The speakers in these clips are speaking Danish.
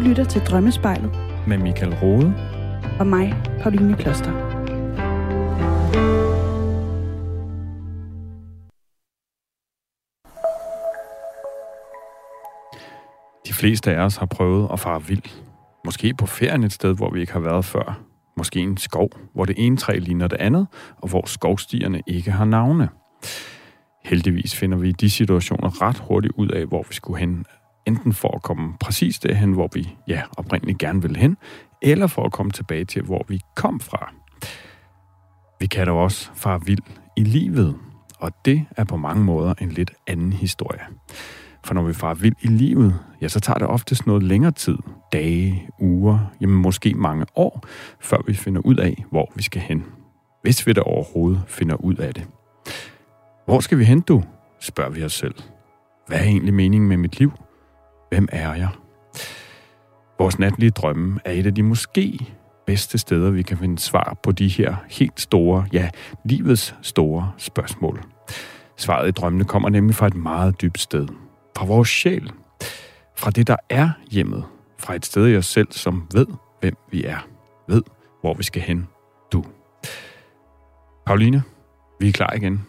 Du lytter til Drømmespejlet. Med Michael Rode. Og mig, Pauline Kloster. De fleste af os har prøvet at fare vild. Måske på ferien et sted, hvor vi ikke har været før. Måske en skov, hvor det ene træ ligner det andet, og hvor skovstierne ikke har navne. Heldigvis finder vi i de situationer ret hurtigt ud af, hvor vi skulle hen. Enten for at komme præcis derhen, hvor vi ja, oprindeligt gerne vil hen, eller for at komme tilbage til, hvor vi kom fra. Vi kan dog også fare vild i livet, og det er på mange måder en lidt anden historie. For når vi farer vild i livet, ja, så tager det oftest noget længere tid. Dage, uger, jamen måske mange år, før vi finder ud af, hvor vi skal hen. Hvis vi da overhovedet finder ud af det. Hvor skal vi hen, du? spørger vi os selv. Hvad er egentlig meningen med mit liv? Hvem er jeg? Vores natlige drømme er et af de måske bedste steder, vi kan finde svar på de her helt store, ja, livets store spørgsmål. Svaret i drømmene kommer nemlig fra et meget dybt sted. Fra vores sjæl. Fra det, der er hjemmet. Fra et sted i os selv, som ved, hvem vi er. Ved, hvor vi skal hen. Du. Pauline, vi er klar igen.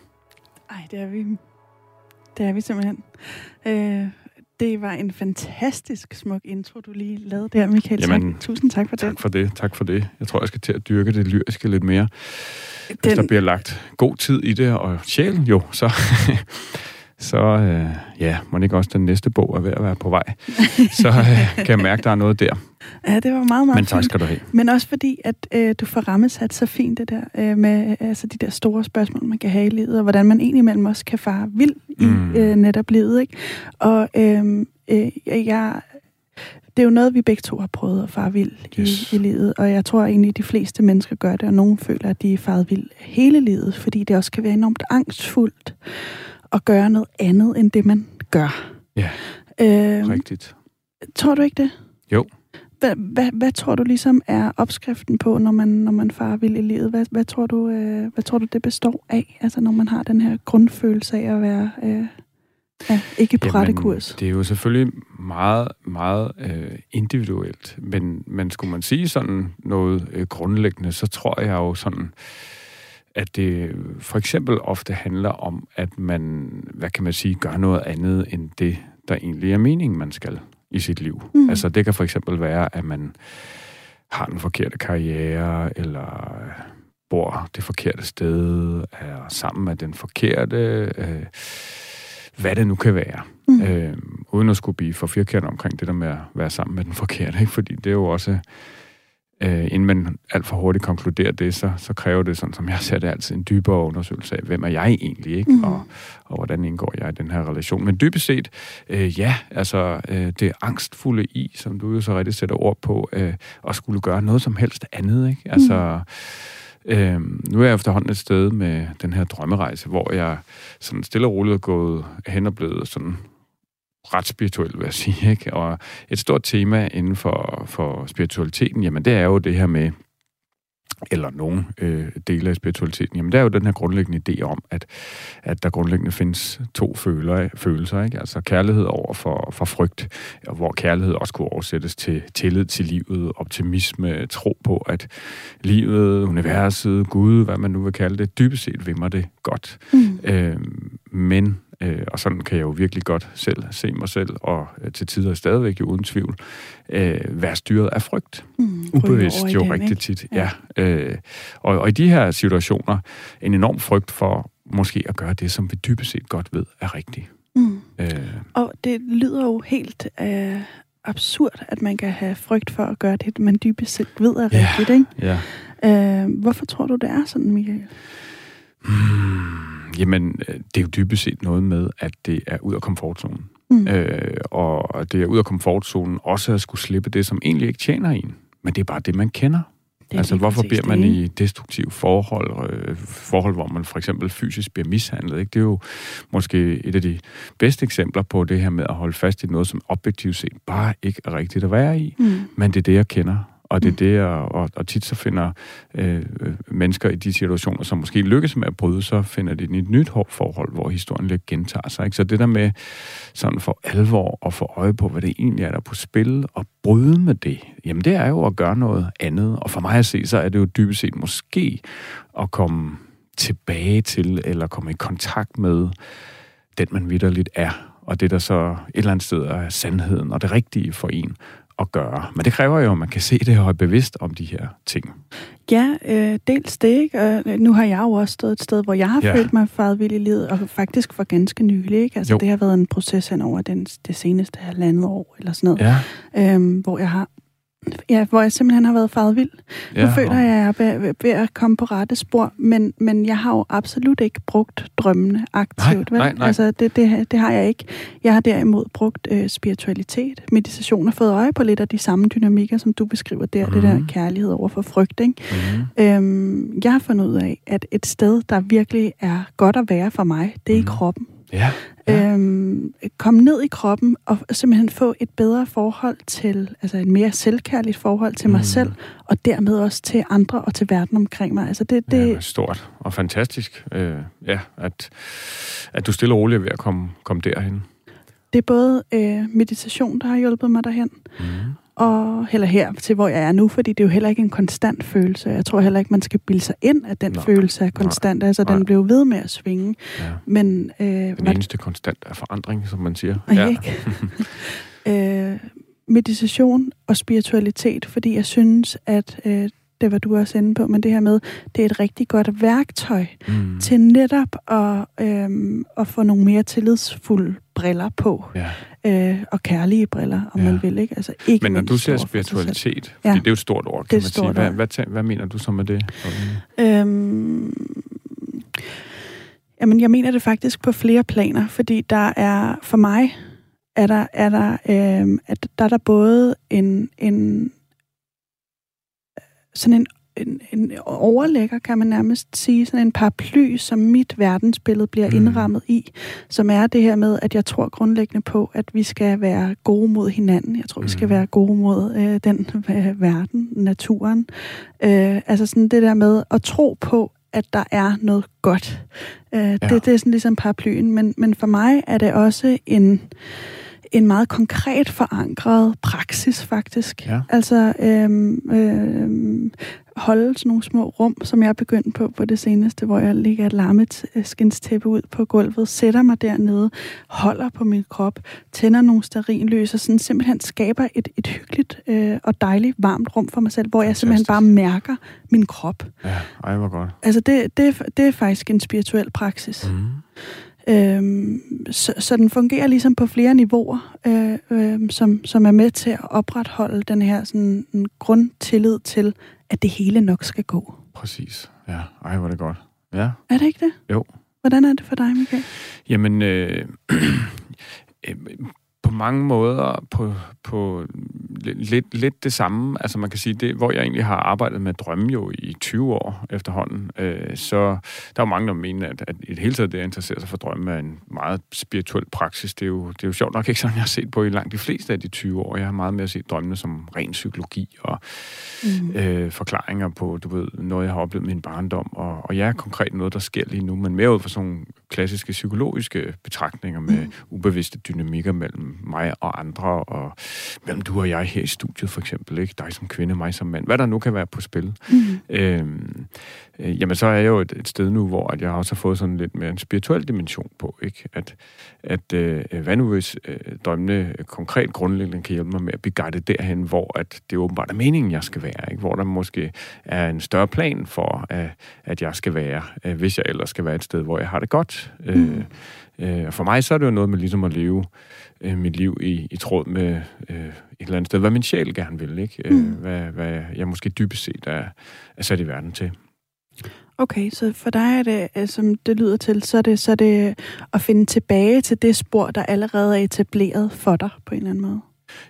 Ej, det er vi. Det er vi simpelthen. Øh, det var en fantastisk smuk intro, du lige lavede der, Michael. Jamen, tak. Tusind tak for tak den. Tak for det, tak for det. Jeg tror, jeg skal til at dyrke det lyriske lidt mere. Den... Hvis der bliver lagt god tid i det, og sjælen jo, så, så øh, ja, må ikke også den næste bog er ved at være på vej. Så øh, kan jeg mærke, der er noget der. Ja, det var meget, meget Men tak skal du have. Men også fordi, at øh, du får rammesat så fint det der øh, med altså de der store spørgsmål, man kan have i livet, og hvordan man egentlig mellem også kan fare vild i mm. øh, netop livet. Ikke? Og øh, øh, jeg, det er jo noget, vi begge to har prøvet at fare vild yes. i, i livet, og jeg tror egentlig, at de fleste mennesker gør det, og nogen føler, at de er faret vild hele livet, fordi det også kan være enormt angstfuldt at gøre noget andet, end det man gør. Ja, øh, rigtigt. Tror du ikke det? Jo. Hvad, hvad, hvad tror du ligesom er opskriften på, når man, når man farer vild i livet? Hvad, hvad, tror du, øh, hvad tror du, det består af? Altså når man har den her grundfølelse af at være øh, ja, ikke på rette kurs. Det er jo selvfølgelig meget, meget øh, individuelt. Men, men skulle man sige sådan noget øh, grundlæggende, så tror jeg jo sådan, at det for eksempel ofte handler om, at man, hvad kan man sige, gør noget andet end det, der egentlig er meningen, man skal i sit liv. Mm. Altså det kan for eksempel være, at man har den forkerte karriere, eller bor det forkerte sted, er sammen med den forkerte, øh, hvad det nu kan være. Mm. Øh, uden at skulle blive for firkantet omkring det der med at være sammen med den forkerte, ikke? fordi det er jo også øh, inden man alt for hurtigt konkluderer det, så, så kræver det, sådan som jeg ser det, altid en dybere undersøgelse af, hvem er jeg egentlig, ikke? Mm. Og, og hvordan indgår jeg i den her relation. Men dybest set, øh, ja, altså øh, det angstfulde i, som du jo så rigtig sætter ord på, øh, at skulle gøre noget som helst andet, ikke? Altså... Mm. Øhm, nu er jeg efterhånden et sted med den her drømmerejse, hvor jeg sådan stille og roligt er gået hen og blevet sådan ret spirituel, vil jeg sige. Ikke? Og et stort tema inden for, for spiritualiteten, jamen det er jo det her med, eller nogle øh, dele af spiritualiteten, jamen det er jo den her grundlæggende idé om, at, at der grundlæggende findes to føler, følelser, ikke? altså kærlighed over for, for frygt, hvor kærlighed også kunne oversættes til tillid til livet, optimisme, tro på, at livet, universet, Gud, hvad man nu vil kalde det, dybest set vimmer det godt. Mm. Øh, men Øh, og sådan kan jeg jo virkelig godt selv se mig selv, og øh, til tider stadigvæk jo uden tvivl, øh, være styret af frygt. Mm, Ubevidst jo den, rigtig ikke? tit. Ja. ja øh, og, og i de her situationer, en enorm frygt for måske at gøre det, som vi dybest set godt ved er rigtigt. Mm. Øh. Og det lyder jo helt øh, absurd, at man kan have frygt for at gøre det, man dybest set ved er ja. rigtigt. Ikke? Ja. Øh, hvorfor tror du, det er sådan, Michael? Hmm, jamen, øh, det er jo dybest set noget med, at det er ud af komfortzonen. Mm. Øh, og det er ud af komfortzonen også at skulle slippe det, som egentlig ikke tjener en. Men det er bare det, man kender. Det altså, hvorfor bliver man i destruktive forhold, øh, forhold, hvor man for eksempel fysisk bliver mishandlet? Ikke? Det er jo måske et af de bedste eksempler på det her med at holde fast i noget, som objektivt set bare ikke er rigtigt at være i. Mm. Men det er det, jeg kender og det er det, og, og, og tit så finder øh, øh, mennesker i de situationer, som måske lykkes med at bryde, så finder de et nyt forhold, hvor historien lidt gentager sig. Ikke? Så det der med sådan for alvor at få øje på, hvad det egentlig er, der er på spil, og bryde med det, jamen det er jo at gøre noget andet. Og for mig at se, så er det jo dybest set måske at komme tilbage til, eller komme i kontakt med den, man vidderligt er, og det, der så et eller andet sted er sandheden og det rigtige for en at gøre. Men det kræver jo, at man kan se det og er bevidst om de her ting. Ja, øh, dels det, ikke? Og nu har jeg jo også stået et sted, hvor jeg har ja. følt mig faret i livet, og faktisk for ganske nylig, ikke? Altså, jo. det har været en proces hen over den, det seneste halvandet år, eller sådan noget, ja. øhm, hvor jeg har Ja, hvor jeg simpelthen har været faret vild. Ja, nu føler jeg, at jeg er ved at komme på rette spor, men, men jeg har jo absolut ikke brugt drømmene aktivt. Nej, vel? nej, nej. Altså, det, det, det har jeg ikke. Jeg har derimod brugt øh, spiritualitet, meditation og fået øje på lidt af de samme dynamikker, som du beskriver der. Mm. Det der mhm. kærlighed over for frygt. Ikke? Mm. Øhm, jeg har fundet ud af, at et sted, der virkelig er godt at være for mig, det er mm. i mhm. kroppen. Ja. Ja. Øhm, komme ned i kroppen og simpelthen få et bedre forhold til, altså et mere selvkærligt forhold til mig mm. selv, og dermed også til andre og til verden omkring mig. Altså det, det... Ja, stort og fantastisk, øh, ja, at, at du stille og roligt er ved at komme, komme derhen. Det er både øh, meditation, der har hjulpet mig derhen, mm og heller her til, hvor jeg er nu, fordi det er jo heller ikke en konstant følelse. Jeg tror heller ikke, man skal bilde sig ind, at den Nej. følelse er konstant. Nej. Altså, Nej. den blev ved med at svinge. Ja. Men, øh, den eneste det... konstant er forandring, som man siger. Ja. Ikke? øh, meditation og spiritualitet, fordi jeg synes, at øh, det var du også inde på, men det her med, det er et rigtig godt værktøj mm. til netop at, øhm, at få nogle mere tillidsfulde briller på. Ja. Øh, og kærlige briller, om ja. man vil. Ikke? Altså, ikke men når du siger spiritualitet, ja. det er jo et stort ord, kan man sige. Hvad, hvad, hvad mener du så med det? Øhm, jamen, jeg mener det faktisk på flere planer, fordi der er, for mig, er der, er der, øh, at der er der både en, en sådan en, en, en overlægger, kan man nærmest sige, sådan en paraply, som mit verdensbillede bliver mm. indrammet i, som er det her med, at jeg tror grundlæggende på, at vi skal være gode mod hinanden. Jeg tror, mm. vi skal mm. være gode mod øh, den øh, verden, naturen. Øh, altså sådan det der med at tro på, at der er noget godt. Øh, ja. det, det er sådan ligesom paraplyen, men, men for mig er det også en en meget konkret forankret praksis, faktisk. Ja. Altså øhm, øhm, holde sådan nogle små rum, som jeg er begyndt på på det seneste, hvor jeg ligger et larmet skinstæppe ud på gulvet, sætter mig dernede, holder på min krop, tænder nogle sterinløs og sådan simpelthen skaber et, et hyggeligt øh, og dejligt varmt rum for mig selv, hvor jeg simpelthen bare mærker min krop. Ja, ej, hvor godt. Altså det, det, det er faktisk en spirituel praksis. Mm. Øhm, så, så den fungerer ligesom på flere niveauer, øh, øh, som, som er med til at opretholde den her sådan, en grundtillid til, at det hele nok skal gå. Præcis. Ja, ej, hvor er det godt. Ja. Er det ikke det? Jo. Hvordan er det for dig, Michael? Jamen, øh, øh på mange måder på, på lidt, lidt det samme. Altså man kan sige, det, hvor jeg egentlig har arbejdet med drømme jo i 20 år efterhånden, øh, så der er jo mange, der mener, at, at i det hele taget det at interessere sig for drømme er en meget spirituel praksis. Det er, jo, det er jo sjovt nok ikke sådan, jeg har set på i langt de fleste af de 20 år. Jeg har meget mere set drømmene som ren psykologi og mm. øh, forklaringer på, du ved, noget, jeg har oplevet i min barndom. Og, og ja, konkret noget, der sker lige nu, men mere ud fra sådan nogle klassiske psykologiske betragtninger med mm. ubevidste dynamikker mellem mig og andre, og mellem du og jeg her i studiet for eksempel, ikke? dig som kvinde, mig som mand, hvad der nu kan være på spil. Mm. Øhm, øh, jamen så er jeg jo et, et sted nu, hvor at jeg også har fået sådan lidt mere en spirituel dimension på, ikke? At, at øh, hvad nu hvis øh, drømmene konkret grundlæggende kan hjælpe mig med at blive guidet derhen, hvor at det åbenbart er meningen, jeg skal være, ikke? Hvor der måske er en større plan for, at, at jeg skal være, øh, hvis jeg ellers skal være et sted, hvor jeg har det godt. Mm. Øh, øh, for mig så er det jo noget med ligesom at leve øh, mit liv i, i tråd med øh, et eller andet sted, hvad min sjæl gerne vil, ikke? Øh, mm. hvad, hvad jeg måske dybest set er, er sat i verden til. Okay, så for dig er det, øh, som det lyder til, så er det, så er det øh, at finde tilbage til det spor, der allerede er etableret for dig på en eller anden måde?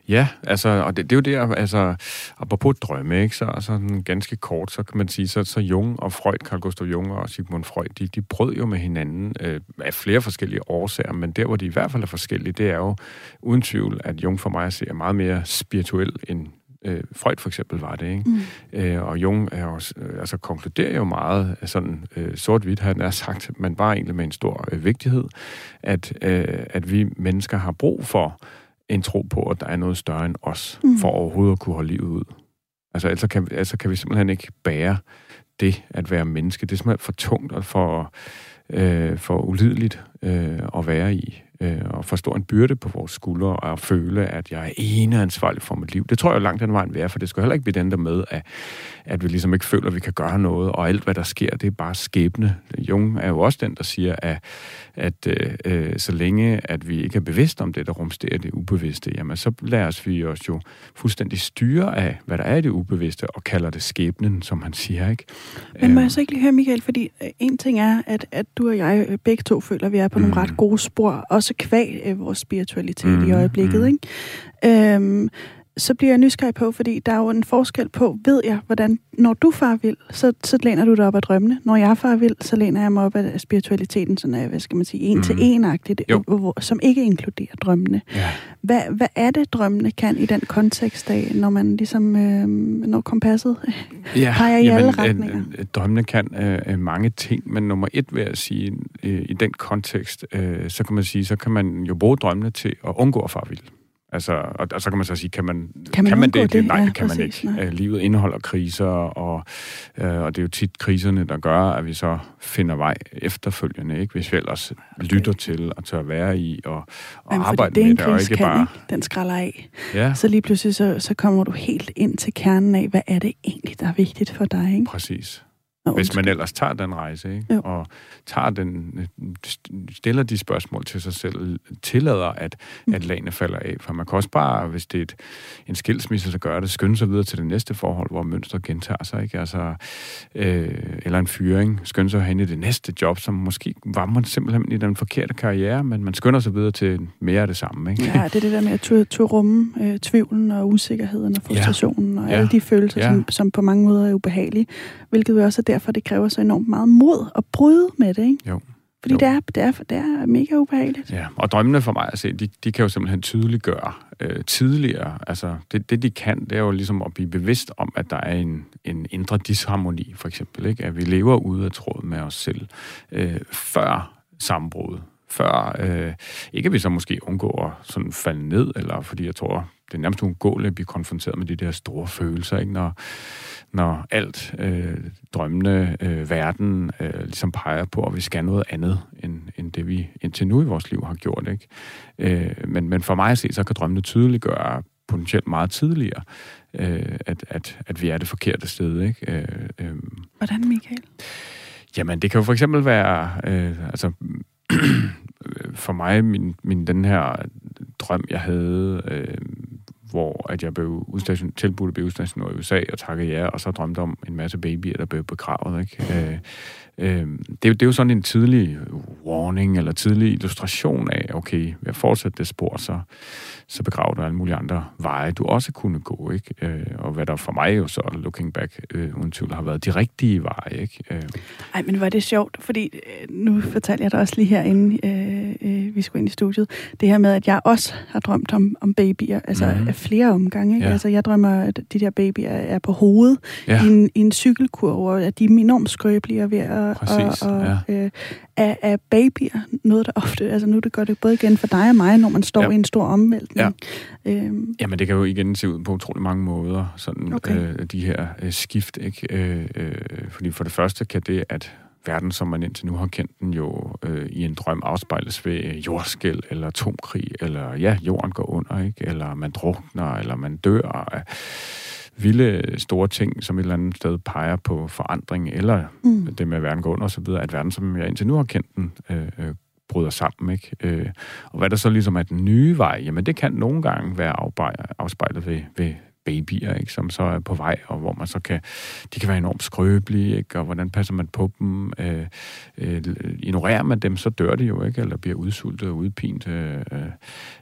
Ja, altså, og det, det er jo det, altså, apropos drømme, ikke, så altså, ganske kort, så kan man sige, så, så Jung og Freud, Carl Gustav Jung og Sigmund Freud, de, de brød jo med hinanden øh, af flere forskellige årsager, men der, hvor de i hvert fald er forskellige, det er jo uden tvivl, at Jung for mig ser meget mere spirituel end øh, Freud for eksempel var det, ikke? Mm. Øh, og Jung er også, øh, altså, konkluderer jo meget sådan øh, sort-hvidt, han er sagt, men bare egentlig med en stor øh, vigtighed, at, øh, at vi mennesker har brug for en tro på, at der er noget større end os, mm. for overhovedet at kunne holde livet ud. Altså, ellers kan, altså kan vi simpelthen ikke bære det at være menneske. Det er simpelthen for tungt og for, øh, for ulideligt øh, at være i øh, og for stor en byrde på vores skuldre, og føle, at jeg er ene ansvarlig for mit liv. Det tror jeg langt den vejen vi er, for det skal heller ikke blive den der med, at, at vi ligesom ikke føler, at vi kan gøre noget, og alt, hvad der sker, det er bare skæbne. Jung er jo også den, der siger, at, at øh, øh så længe, at vi ikke er bevidste om det, der rumsterer det ubevidste, jamen så lader os vi os jo fuldstændig styre af, hvad der er i det ubevidste, og kalder det skæbnen, som han siger, ikke? Men må jeg øhm. så ikke lige høre, Michael, fordi øh, en ting er, at, at du og jeg øh, begge to føler, at vi er på mm. nogle ret gode spor, også kvæg øh, vores spiritualitet mm. i mm-hmm. øjeblikket, mm. ikke? Øhm, så bliver jeg nysgerrig på, fordi der er jo en forskel på, ved jeg, hvordan, når du far vil, så, så læner du dig op af drømmene. Når jeg far vil, så læner jeg mig op af spiritualiteten, sådan er, hvad skal man sige, en mm. til en-agtigt, som ikke inkluderer drømmene. Ja. Hvad, hvad er det, drømmene kan i den kontekst af, når man ligesom, øh, når kompasset ja, peger i jamen, alle retninger? Øh, drømmene kan øh, mange ting, men nummer et vil jeg sige, øh, i den kontekst, øh, så kan man sige, så kan man jo bruge drømmene til at undgå at far vil. Altså, og, og så kan man så sige, kan man, kan man, kan man det? det? Nej, ja, det kan præcis, man ikke. Nej. Livet indeholder kriser, og, øh, og det er jo tit kriserne, der gør, at vi så finder vej efterfølgende, ikke? hvis vi ellers okay. lytter til og tør være i og, og Jamen, arbejde det med det, og ikke kan, bare... Ikke? Den skræller af. Ja. Så lige pludselig så, så kommer du helt ind til kernen af, hvad er det egentlig, der er vigtigt for dig? Ikke? Præcis. Hvis man ellers tager den rejse, ikke? Jo. og tager den, stiller de spørgsmål til sig selv, tillader, at, mm. at lagene falder af. For man kan også bare, hvis det er et, en skilsmisse, så gør det, skynde sig videre til det næste forhold, hvor mønstret gentager sig. Ikke? Altså, øh, eller en fyring, skynde sig hen i det næste job, som måske var man simpelthen i den forkerte karriere, men man skynder sig videre til mere af det samme. Ikke? Ja, det er det der med at turde rumme øh, tvivlen og usikkerheden og frustrationen ja. og ja. alle de følelser, ja. som, som på mange måder er ubehagelige, hvilket jo også er derfor, det kræver så enormt meget mod at bryde med det, ikke? Jo. Fordi det er, det, er, det er mega ubehageligt. Ja, og drømmene for mig at se, de, de kan jo simpelthen tydeliggøre øh, tidligere. Altså, det, det de kan, det er jo ligesom at blive bevidst om, at der er en, en indre disharmoni, for eksempel. Ikke? At vi lever ude af tråd med os selv øh, før sammenbruddet. Før, øh, ikke at vi så måske undgår at sådan falde ned, eller fordi jeg tror, det er nærmest uundgåeligt at blive konfronteret med de der store følelser, ikke? Når, når alt øh, drømmende øh, verden øh, ligesom peger på, at vi skal noget andet, end, end det vi indtil nu i vores liv har gjort. Ikke? Øh, men, men for mig at se, så kan drømmene tydeligt gøre potentielt meget tidligere, øh, at, at, at vi er det forkerte sted. Ikke? Øh, øh, Hvordan, Michael? Jamen, det kan jo for eksempel være, øh, altså, for mig, min, min, den her drøm, jeg havde, øh, hvor at jeg blev udstation, tilbudt at blive udstationeret i USA og takkede ja, og så drømte om en masse babyer, der blev begravet. Ikke? Øh, øh, det, det er jo sådan en tidlig warning, eller tidlig illustration af, okay, ved at fortsætte det spor, så, så begraver du alle mulige andre veje, du også kunne gå, ikke? Øh, og hvad der for mig jo så, looking back, øh, uden tvivl har været de rigtige veje, ikke? Øh. Ej, men var det sjovt, fordi øh, nu fortalte jeg dig også lige herinde, øh, øh, vi skulle ind i studiet, det her med, at jeg også har drømt om, om babyer, altså mm-hmm. af flere omgange, ikke? Ja. Altså jeg drømmer, at de der babyer er på hovedet ja. i, en, i en cykelkurve, og at de er enormt skrøbelige og ved at... Præcis, og, og, ja. øh, er, er babyer noget, der ofte... Altså nu det gør det både igen for dig og mig, når man står ja. i en stor omvæltning. Ja. Øhm. Jamen det kan jo igen se ud på utrolig mange måder, sådan okay. øh, de her øh, skift, ikke? Øh, øh, fordi for det første kan det, at verden, som man indtil nu har kendt den jo øh, i en drøm afspejles ved jordskæld eller atomkrig, eller ja, jorden går under, ikke? eller man drukner, eller man dør af vilde store ting, som et eller andet sted peger på forandring, eller mm. det med, at verden går under osv., at verden, som jeg indtil nu har kendt den, øh, øh, bryder sammen. Ikke? Øh, og hvad der så ligesom er den nye vej, jamen det kan nogle gange være afspejlet ved, ved babyer, ikke, som så er på vej, og hvor man så kan, de kan være enormt skrøbelige, ikke, og hvordan passer man på dem? Øh, øh, ignorerer man dem, så dør de jo, ikke, eller bliver udsultet og udpint, øh,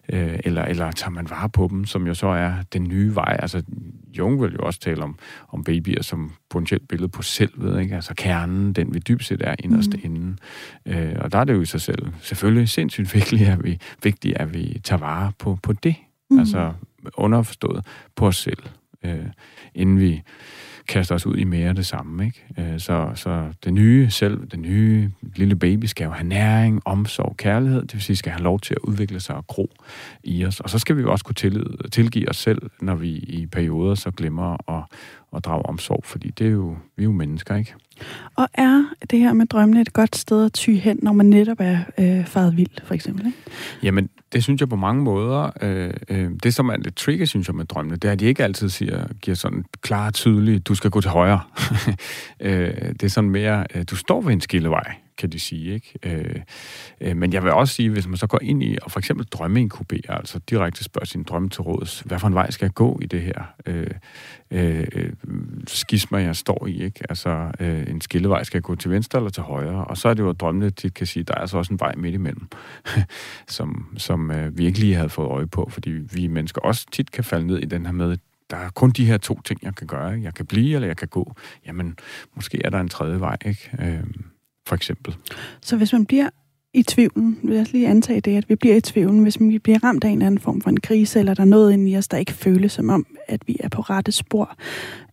øh, eller, eller tager man vare på dem, som jo så er den nye vej. Altså, Jung vil jo også tale om, om babyer som potentielt billede på selvet, ikke? altså kernen, den vi dybest set er inderst mm. inden. Øh, og der er det jo i sig selv selvfølgelig sindssygt vigtigt, at vi, vigtigt, at vi tager vare på, på det. Mm. Altså underforstået på os selv. øh, inden vi kaster os ud i mere af det samme. Ikke? Øh, så, så det nye selv, det nye lille baby skal jo have næring, omsorg, kærlighed, det vil sige, skal have lov til at udvikle sig og gro i os. Og så skal vi jo også kunne tillide, tilgive os selv, når vi i perioder så glemmer at, at drage omsorg, fordi det er jo, vi er jo mennesker, ikke? Og er det her med drømmene et godt sted at ty hen, når man netop er øh, faret vild, for eksempel? Ikke? Jamen, det synes jeg på mange måder. Øh, øh, det, som er lidt tricky, synes jeg, med drømmene, det er, at de ikke altid siger, giver sådan klart tydeligt, du skal gå til højre. øh, det er sådan mere, øh, du står ved en skillevej kan de sige. Ikke? Øh, øh, men jeg vil også sige, hvis man så går ind i og for eksempel drømmeinkuberer, altså direkte spørger sin drømme til råds, hvad for en vej skal jeg gå i det her øh, øh, øh, skisma, jeg står i? Ikke? Altså øh, en skillevej skal jeg gå til venstre eller til højre, og så er det jo, at drømmene tit kan sige, der er altså også en vej midt imellem, som, som øh, vi ikke lige havde fået øje på, fordi vi mennesker også tit kan falde ned i den her med, der er kun de her to ting, jeg kan gøre. Jeg kan blive, eller jeg kan gå. Jamen, måske er der en tredje vej, ikke? Øh, for eksempel. Så hvis man bliver i tvivlen, vil jeg lige antage det, at vi bliver i tvivlen, hvis vi bliver ramt af en eller anden form for en krise, eller der er noget inde i os, der ikke føles som om, at vi er på rette spor,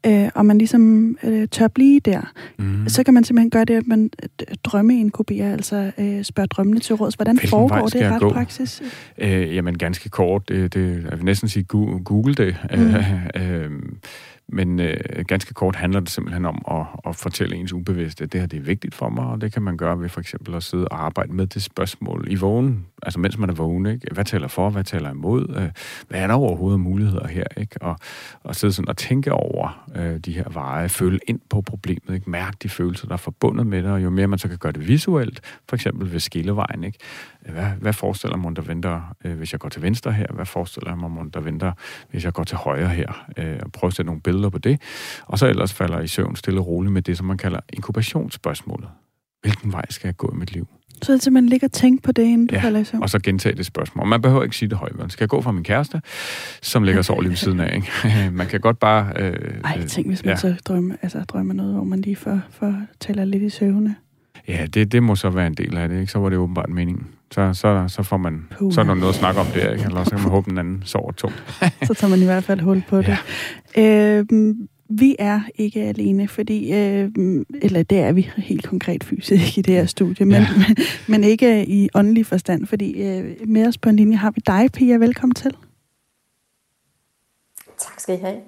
øh, og man ligesom øh, tør blive der, mm. så kan man simpelthen gøre det, at man øh, drømmeinkuberer, altså øh, spørger drømmene til råds. Hvordan Hvilken foregår det i ret gå? praksis? Øh, jamen ganske kort, det, det, jeg vil næsten sige Google det. Mm. øh, men øh, ganske kort handler det simpelthen om at, at fortælle ens ubevidste, at det her det er vigtigt for mig, og det kan man gøre ved for eksempel at sidde og arbejde med det spørgsmål i vågen, altså mens man er vågen, ikke? Hvad taler for, hvad taler imod? Øh, hvad er der overhovedet muligheder her, ikke? Og, og sidde sådan og tænke over øh, de her veje, føle ind på problemet, ikke? Mærke de følelser, der er forbundet med det, og jo mere man så kan gøre det visuelt, for eksempel ved skillevejen, ikke? Hvad, hvad forestiller man, der venter, øh, hvis jeg går til venstre her? Hvad forestiller man, der venter, hvis jeg går til højre her? Øh, og prøve at sætte nogle billeder på det. Og så ellers falder i søvn stille og roligt med det, som man kalder inkubationsspørgsmålet. Hvilken vej skal jeg gå i mit liv? Så det simpelthen ligger og tænke på det, inden du ja, falder i søvn? og så gentage det spørgsmål. Man behøver ikke sige det højt. Man skal gå fra min kæreste, som ligger så lige ved siden af. Ikke? man kan godt bare... Øh, Ej, tænk, hvis man ja. så drømmer, altså, drømmer noget, hvor man lige får, får taler lidt i søvne. Ja, det, det må så være en del af det, ikke? Så var det åbenbart meningen. Så, så, så får man, Puh. så er der noget at snakke om der, ikke? Eller så kan man håbe, den anden sover tungt. så tager man i hvert fald hul på det. Ja. Øhm, vi er ikke alene, fordi, øh, eller det er vi helt konkret fysisk i det her studie, men, ja. men, men ikke i åndelig forstand, fordi øh, med os på en linje har vi dig, Pia. Velkommen til. Tak skal I have.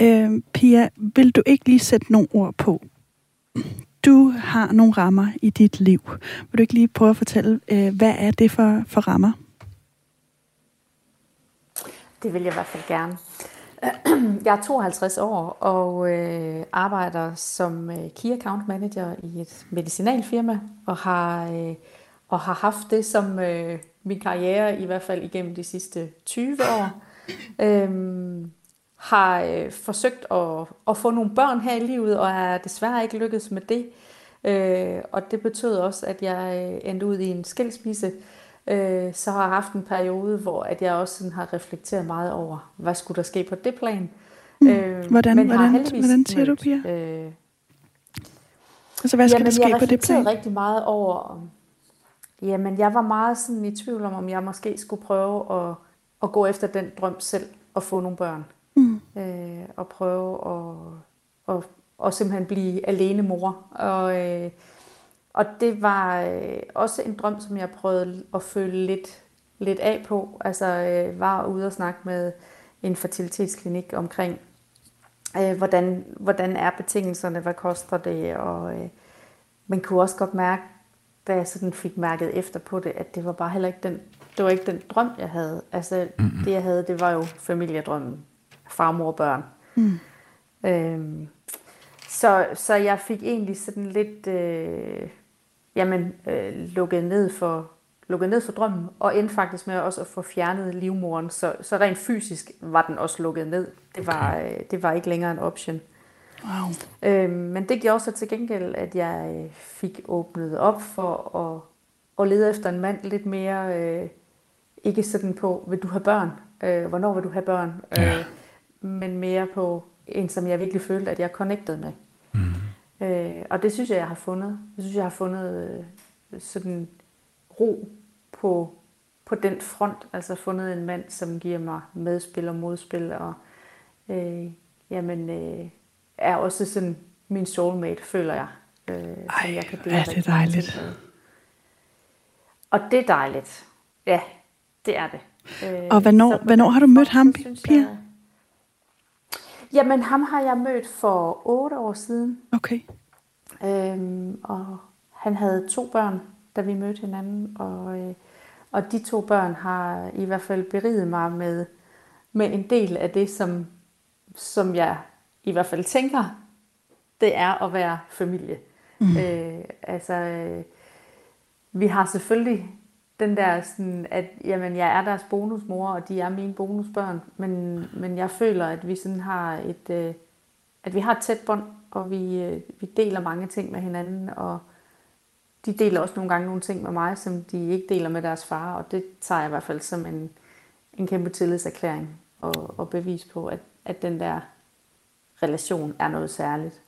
Øh, Pia, vil du ikke lige sætte nogle ord på du har nogle rammer i dit liv. Vil du ikke lige prøve at fortælle, øh, hvad er det for, for rammer? Det vil jeg i hvert fald gerne. Jeg er 52 år og øh, arbejder som øh, Key Account Manager i et medicinalfirma og har, øh, og har haft det som øh, min karriere i hvert fald igennem de sidste 20 år. Øhm, har øh, forsøgt at, at få nogle børn her i livet, og er desværre ikke lykkedes med det. Øh, og det betød også, at jeg øh, endte ud i en skilsmisse. Øh, så har jeg haft en periode, hvor at jeg også sådan har reflekteret meget over, hvad skulle der ske på det plan. Mm. Øh, hvordan, men hvordan, hvordan siger du, Pia? Øh, altså, hvad skal jamen, der ske på det plan? Jeg rigtig meget over, jamen, jeg var meget sådan i tvivl om, om jeg måske skulle prøve at, at gå efter den drøm selv og få nogle børn mm. øh, og prøve at, at, at simpelthen blive alene mor. Og, øh, og det var øh, også en drøm, som jeg prøvede at føle lidt, lidt af på. Altså øh, var ude og snakke med en fertilitetsklinik omkring, øh, hvordan, hvordan er betingelserne, hvad koster det, og øh, man kunne også godt mærke, da jeg sådan fik mærket efter på det, at det var bare heller ikke den, det var ikke den drøm, jeg havde. Altså, mm-hmm. det jeg havde, det var jo familiedrømmen farmor og børn. Mm. Øhm, så, så jeg fik egentlig sådan lidt øh, jamen, øh, lukket, ned for, lukket ned for drømmen, og endte faktisk med også at få fjernet livmoren, så, så rent fysisk var den også lukket ned. Det var, øh, det var ikke længere en option. Wow. Øhm, men det gjorde så til gengæld, at jeg fik åbnet op for at, at lede efter en mand lidt mere, øh, ikke sådan på, vil du have børn? Øh, hvornår vil du have børn? Ja. Øh, men mere på en, som jeg virkelig følte, at jeg connected med. Mm. Øh, og det synes jeg, jeg har fundet. Jeg synes, jeg har fundet øh, sådan ro på, på den front. Altså fundet en mand, som giver mig medspil og modspil, og øh, jamen, øh, er også sådan min soulmate, føler jeg. Øh, Ej, jeg kan dele er det dejligt. Og det er dejligt. Ja, det er det. Øh, og hvornår, hvornår har du mødt ham, Pia? Jeg, jamen, ham har jeg mødt for otte år siden. Okay. Øhm, og han havde to børn, da vi mødte hinanden, og, øh, og de to børn har i hvert fald beriget mig med, med en del af det, som, som jeg i hvert fald tænker, det er at være familie. Mm. Øh, altså, øh, vi har selvfølgelig den der sådan, at jamen, jeg er deres bonusmor, og de er mine bonusbørn, men, men jeg føler, at vi sådan har et, øh, at vi har et tæt bånd, og vi, øh, vi deler mange ting med hinanden, og de deler også nogle gange nogle ting med mig, som de ikke deler med deres far, og det tager jeg i hvert fald som en, en kæmpe tillidserklæring og, og bevis på, at, at den der relation er noget særligt.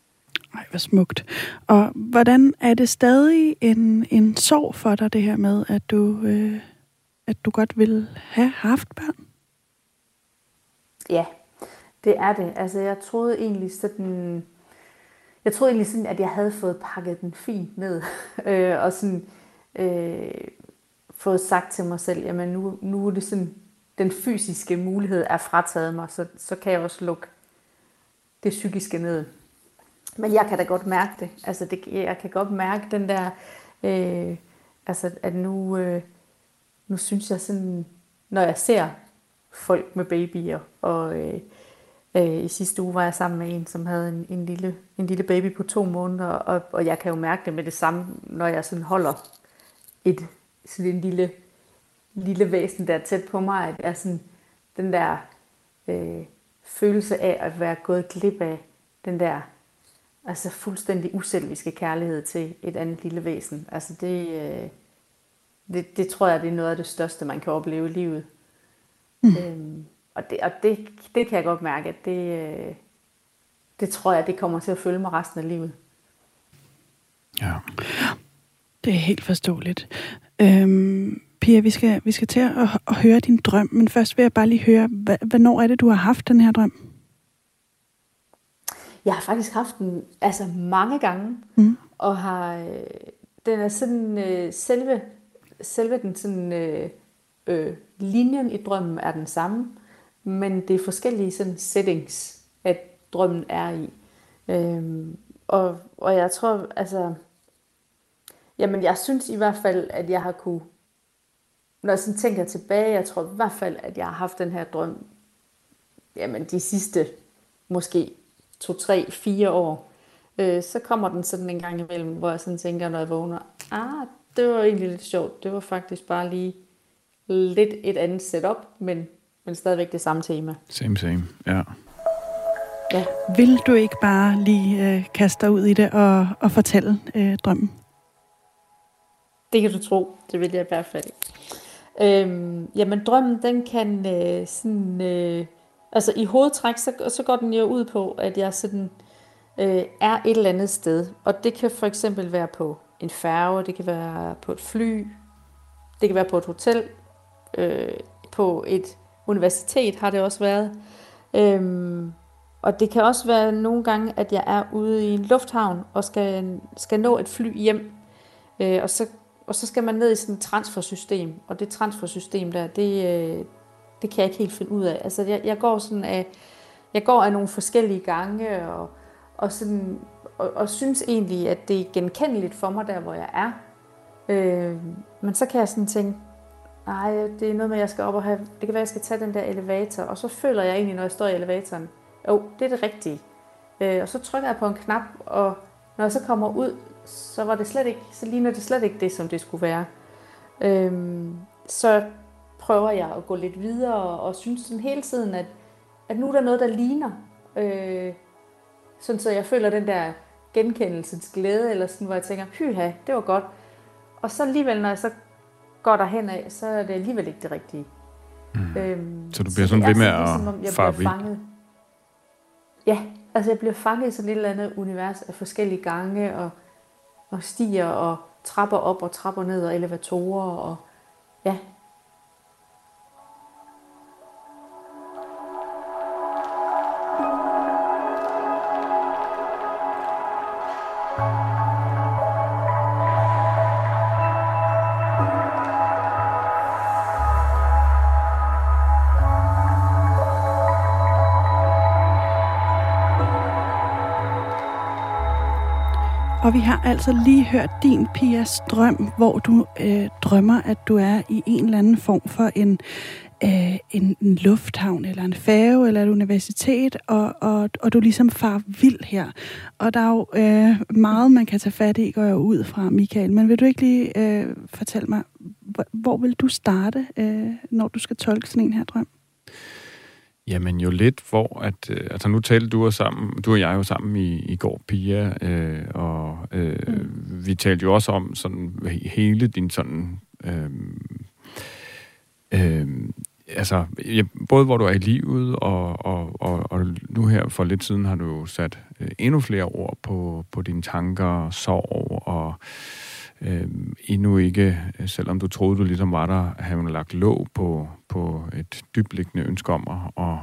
Nej, hvor smukt. Og hvordan er det stadig en, en sorg for dig, det her med, at du, øh, at du godt vil have haft børn? Ja, det er det. Altså, jeg troede egentlig sådan... Jeg troede egentlig sådan, at jeg havde fået pakket den fint ned. øh, og sådan... Øh, fået sagt til mig selv, jamen nu, nu er det sådan, den fysiske mulighed er frataget mig, så, så kan jeg også lukke det psykiske ned. Men jeg kan da godt mærke det. Altså, det, jeg kan godt mærke den der, øh, altså, at nu, øh, nu synes jeg sådan, når jeg ser folk med babyer, og øh, øh, i sidste uge var jeg sammen med en, som havde en, en, lille, en lille baby på to måneder, og, og jeg kan jo mærke det med det samme, når jeg sådan holder et sådan en lille, lille væsen der tæt på mig, at jeg sådan, den der øh, følelse af at være gået glip af den der altså fuldstændig uselviske kærlighed til et andet lille væsen. Altså det, øh, det, det tror jeg, det er noget af det største, man kan opleve i livet. Mm. Øhm, og det, og det, det kan jeg godt mærke, at det, øh, det tror jeg, det kommer til at følge mig resten af livet. Ja. Det er helt forståeligt. Øhm, Pia, vi skal, vi skal til at, at høre din drøm, men først vil jeg bare lige høre, hvornår er det, du har haft den her drøm? Jeg har faktisk haft den altså mange gange, mm. og har øh, den er sådan øh, selve selve den sådan øh, øh, linjen i drømmen er den samme, men det er forskellige sådan settings, at drømmen er i. Øhm, og, og jeg tror, altså, jamen jeg synes i hvert fald, at jeg har kunne, når jeg sådan tænker tilbage, jeg tror i hvert fald, at jeg har haft den her drøm, jamen de sidste måske to, tre, fire år, øh, så kommer den sådan en gang imellem, hvor jeg sådan tænker, når jeg vågner, ah, det var egentlig lidt sjovt. Det var faktisk bare lige lidt et andet setup, men, men stadigvæk det samme tema. Same, same, ja. ja. Vil du ikke bare lige øh, kaste dig ud i det og, og fortælle øh, drømmen? Det kan du tro. Det vil jeg i hvert fald. Øhm, jamen, drømmen, den kan øh, sådan... Øh, altså, i hovedtræk, så, så går den jo ud på, at jeg sådan øh, er et eller andet sted. Og det kan for eksempel være på en færge, det kan være på et fly, det kan være på et hotel, øh, på et universitet har det også været. Øhm, og det kan også være nogle gange, at jeg er ude i en lufthavn og skal, skal nå et fly hjem. Øh, og, så, og så skal man ned i sådan et transfersystem. Og det transfersystem der, det, øh, det kan jeg ikke helt finde ud af. Altså jeg, jeg går sådan af, jeg går af nogle forskellige gange og, og, sådan, og, og synes egentlig, at det er genkendeligt for mig der, hvor jeg er. Øh, men så kan jeg sådan tænke, nej, det er noget med, at jeg skal op og have, det kan være, at jeg skal tage den der elevator, og så føler jeg egentlig, når jeg står i elevatoren, jo, det er det rigtige. Øh, og så trykker jeg på en knap, og når jeg så kommer ud, så var det slet ikke, så ligner det slet ikke det, som det skulle være. Øh, så prøver jeg at gå lidt videre, og, og synes sådan hele tiden, at, at nu er der noget, der ligner. Øh, sådan så jeg føler den der genkendelsens glæde, eller sådan, hvor jeg tænker, hyha, det var godt. Og så alligevel, når jeg så går derhen af, så er det alligevel ikke det rigtige. Mm. Øhm, så du bliver sådan ved med at fare fanget. Ja, altså jeg bliver fanget i sådan et eller andet univers af forskellige gange, og, og stiger og trapper op og trapper ned, og elevatorer, og ja, Og vi har altså lige hørt din Pias drøm, hvor du øh, drømmer, at du er i en eller anden form for en, øh, en, en lufthavn, eller en færge, eller et universitet, og, og, og du ligesom far vild her. Og der er jo øh, meget, man kan tage fat i, går jeg ud fra, Michael. Men vil du ikke lige øh, fortælle mig, hvor, hvor vil du starte, øh, når du skal tolke sådan en her drøm? Jamen jo lidt, hvor at... Øh, altså nu talte du og sammen, du og jeg jo sammen i, i går, Pia, øh, og øh, mm. vi talte jo også om sådan hele din sådan... Øh, øh, altså, ja, både hvor du er i livet, og, og, og, og nu her for lidt siden har du jo sat øh, endnu flere ord på, på dine tanker, sorg og øh, endnu ikke, selvom du troede, du ligesom var der, have hun lagt låg på, på et dybliggende ønske om at, at,